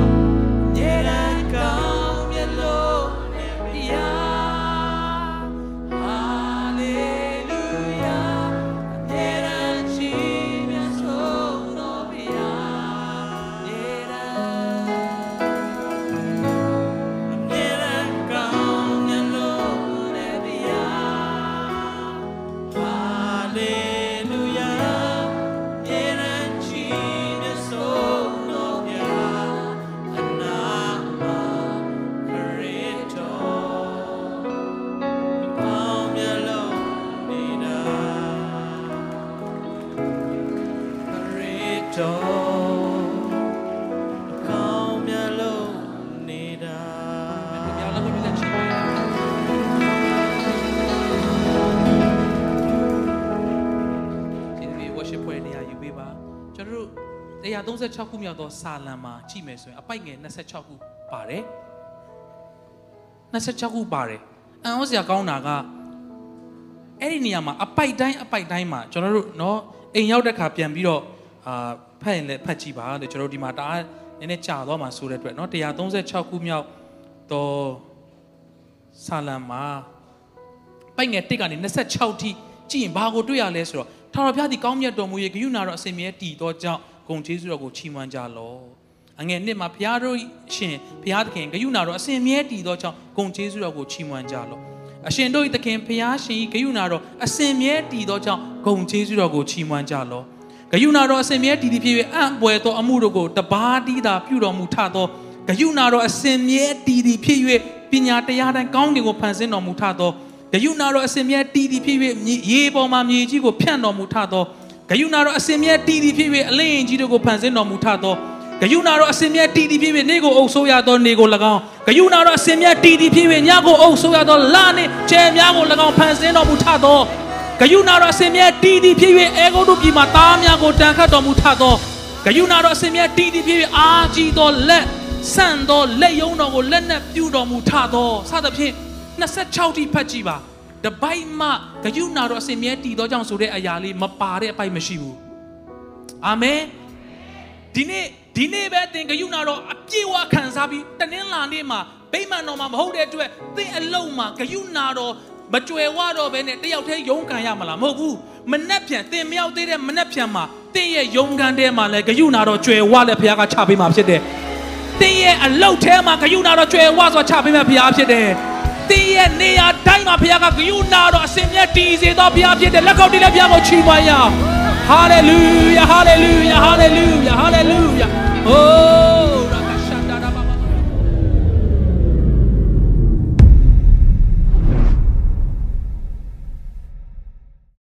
136ခုမြောက်သောစာလံမှာကြည့်မယ်ဆိုရင်အပိုက်ငယ်26ခုပါတယ်26ခုပါတယ်အံ့ဩစရာကောင်းတာကအဲ့ဒီနေရာမှာအပိုက်တိုင်းအပိုက်တိုင်းမှာကျွန်တော်တို့เนาะအိမ်ရောက်တဲ့ခါပြန်ပြီးတော့အာဖတ်ရင်လည်းဖတ်ကြည့်ပါလို့ကျွန်တော်တို့ဒီမှာတအားနည်းနည်းကြာသွားမှာဆိုတဲ့အတွက်เนาะ136ခုမြောက်တော့စာလံမှာပိုက်ငယ်တစ်ကနေ26ထိကြည့်ရင်ဘာကိုတွေ့ရလဲဆိုတော့ထာဝရဘုရားသည်ကောင်းမြတ်တော်မူ၍ဂရုဏာတော်အစဉ်မြဲတည်သောကြောင့် ဂုဏ်ကျေးဇူးတော်ကိုချီးမွမ်းကြလော့အငယ်နှစ်မှာဘုရားတို့ရှင်ဘုရားသခင်ဂရုဏာတော်အစဉ်မြဲတည်သောကြောင့်ဂုဏ်ကျေးဇူးတော်ကိုချီးမွမ်းကြလော့အရှင်တို့၏သခင်ဘုရားရှင်၏ဂရုဏာတော်အစဉ်မြဲတည်သောကြောင့်ဂုဏ်ကျေးဇူးတော်ကိုချီးမွမ်းကြလော့ဂရုဏာတော်အစဉ်မြဲတည်သည်ဖြစ်၍အံ့ပွေသောအမှုတို့ကိုတပါးတီးသာပြုတော်မူထသောဂရုဏာတော်အစဉ်မြဲတည်သည်ဖြစ်၍ပညာတရားတိုင်းကောင်းကင်ကိုဖန်ဆင်းတော်မူထသောဂရုဏာတော်အစဉ်မြဲတည်သည်ဖြစ်၍မြေရေပေါ်မှာမြေကြီးကိုဖြန့်တော်မူထသော ဂရုဏာတော်အစဉ်မြဲတည်သည်ဖြစ်၍အလင်းရင်ကြီးတို့ကိုဖန်ဆင်းတော်မူထသောဂယုဏတော်အစင်မြတ်တည်တည်ဖြစ်ဖြစ်နေကိုအုပ်ဆိုးရသောနေကို၎င်းဂယုဏတော်အစင်မြတ်တည်တည်ဖြစ်ဖြစ်ညကိုအုပ်ဆိုးရသောလနှင့်ကျဲများကို၎င်းဖန်ဆင်းတော်မူထသောဂယုဏတော်အစင်မြတ်တည်တည်ဖြစ်ဖြစ်အေဂုတ်တို့ပြည်မှာသားများကိုတန်ခတ်တော်မူထသောဂယုဏတော်အစင်မြတ်တည်တည်ဖြစ်ဖြစ်အာကြီးသောလက်ဆန့်သောလက်ယုံတော်ကိုလက်နဲ့ပြုတော်မူထသောစသဖြင့်26တိဖတ်ကြည့်ပါ တပိုက်မှဂယုနာတော်အစဉ်မြဲတည်သောကြောင့်ဆိုတဲ့အရာလေးမပါတဲ့အပိုက်မရှိဘူးအာမင်ဒီနေ့ဒီနေ့ပဲသင်ဂယုနာတော်အပြည့်အဝခံစားပြီးတနင်္လာနေ့မှာဗိမာန်တော်မှာမဟုတ်တဲ့အတွက်သင်အလုံးမှာဂယုနာတော်မကြွယ်ဝတော့ဘဲနဲ့တယောက်တည်းယုံခံရမလားမဟုတ်ဘူးမနှက်ပြန်သင်မြောက်သေးတဲ့မနှက်ပြန်မှာသင်ရဲ့ယုံခံထဲမှာလည်းဂယုနာတော်ကြွယ်ဝလည်းဘုရားကချပေးမှာဖြစ်တယ်သင်ရဲ့အလုတ်ထဲမှာဂယုနာတော်ကြွယ်ဝဆိုချပေးမှာဘုရားဖြစ်တယ် သင်ရဲ့နေရာတိုင်းမှာဘုရားကဂယုနာတော်အစဉ်မြဲတည်စေသောဘုရားဖြစ်တယ်လက်ကောက်တီးလက်ဘုရားကိုချီးမွမ်းရအောင်ဟာလေလုယာဟာ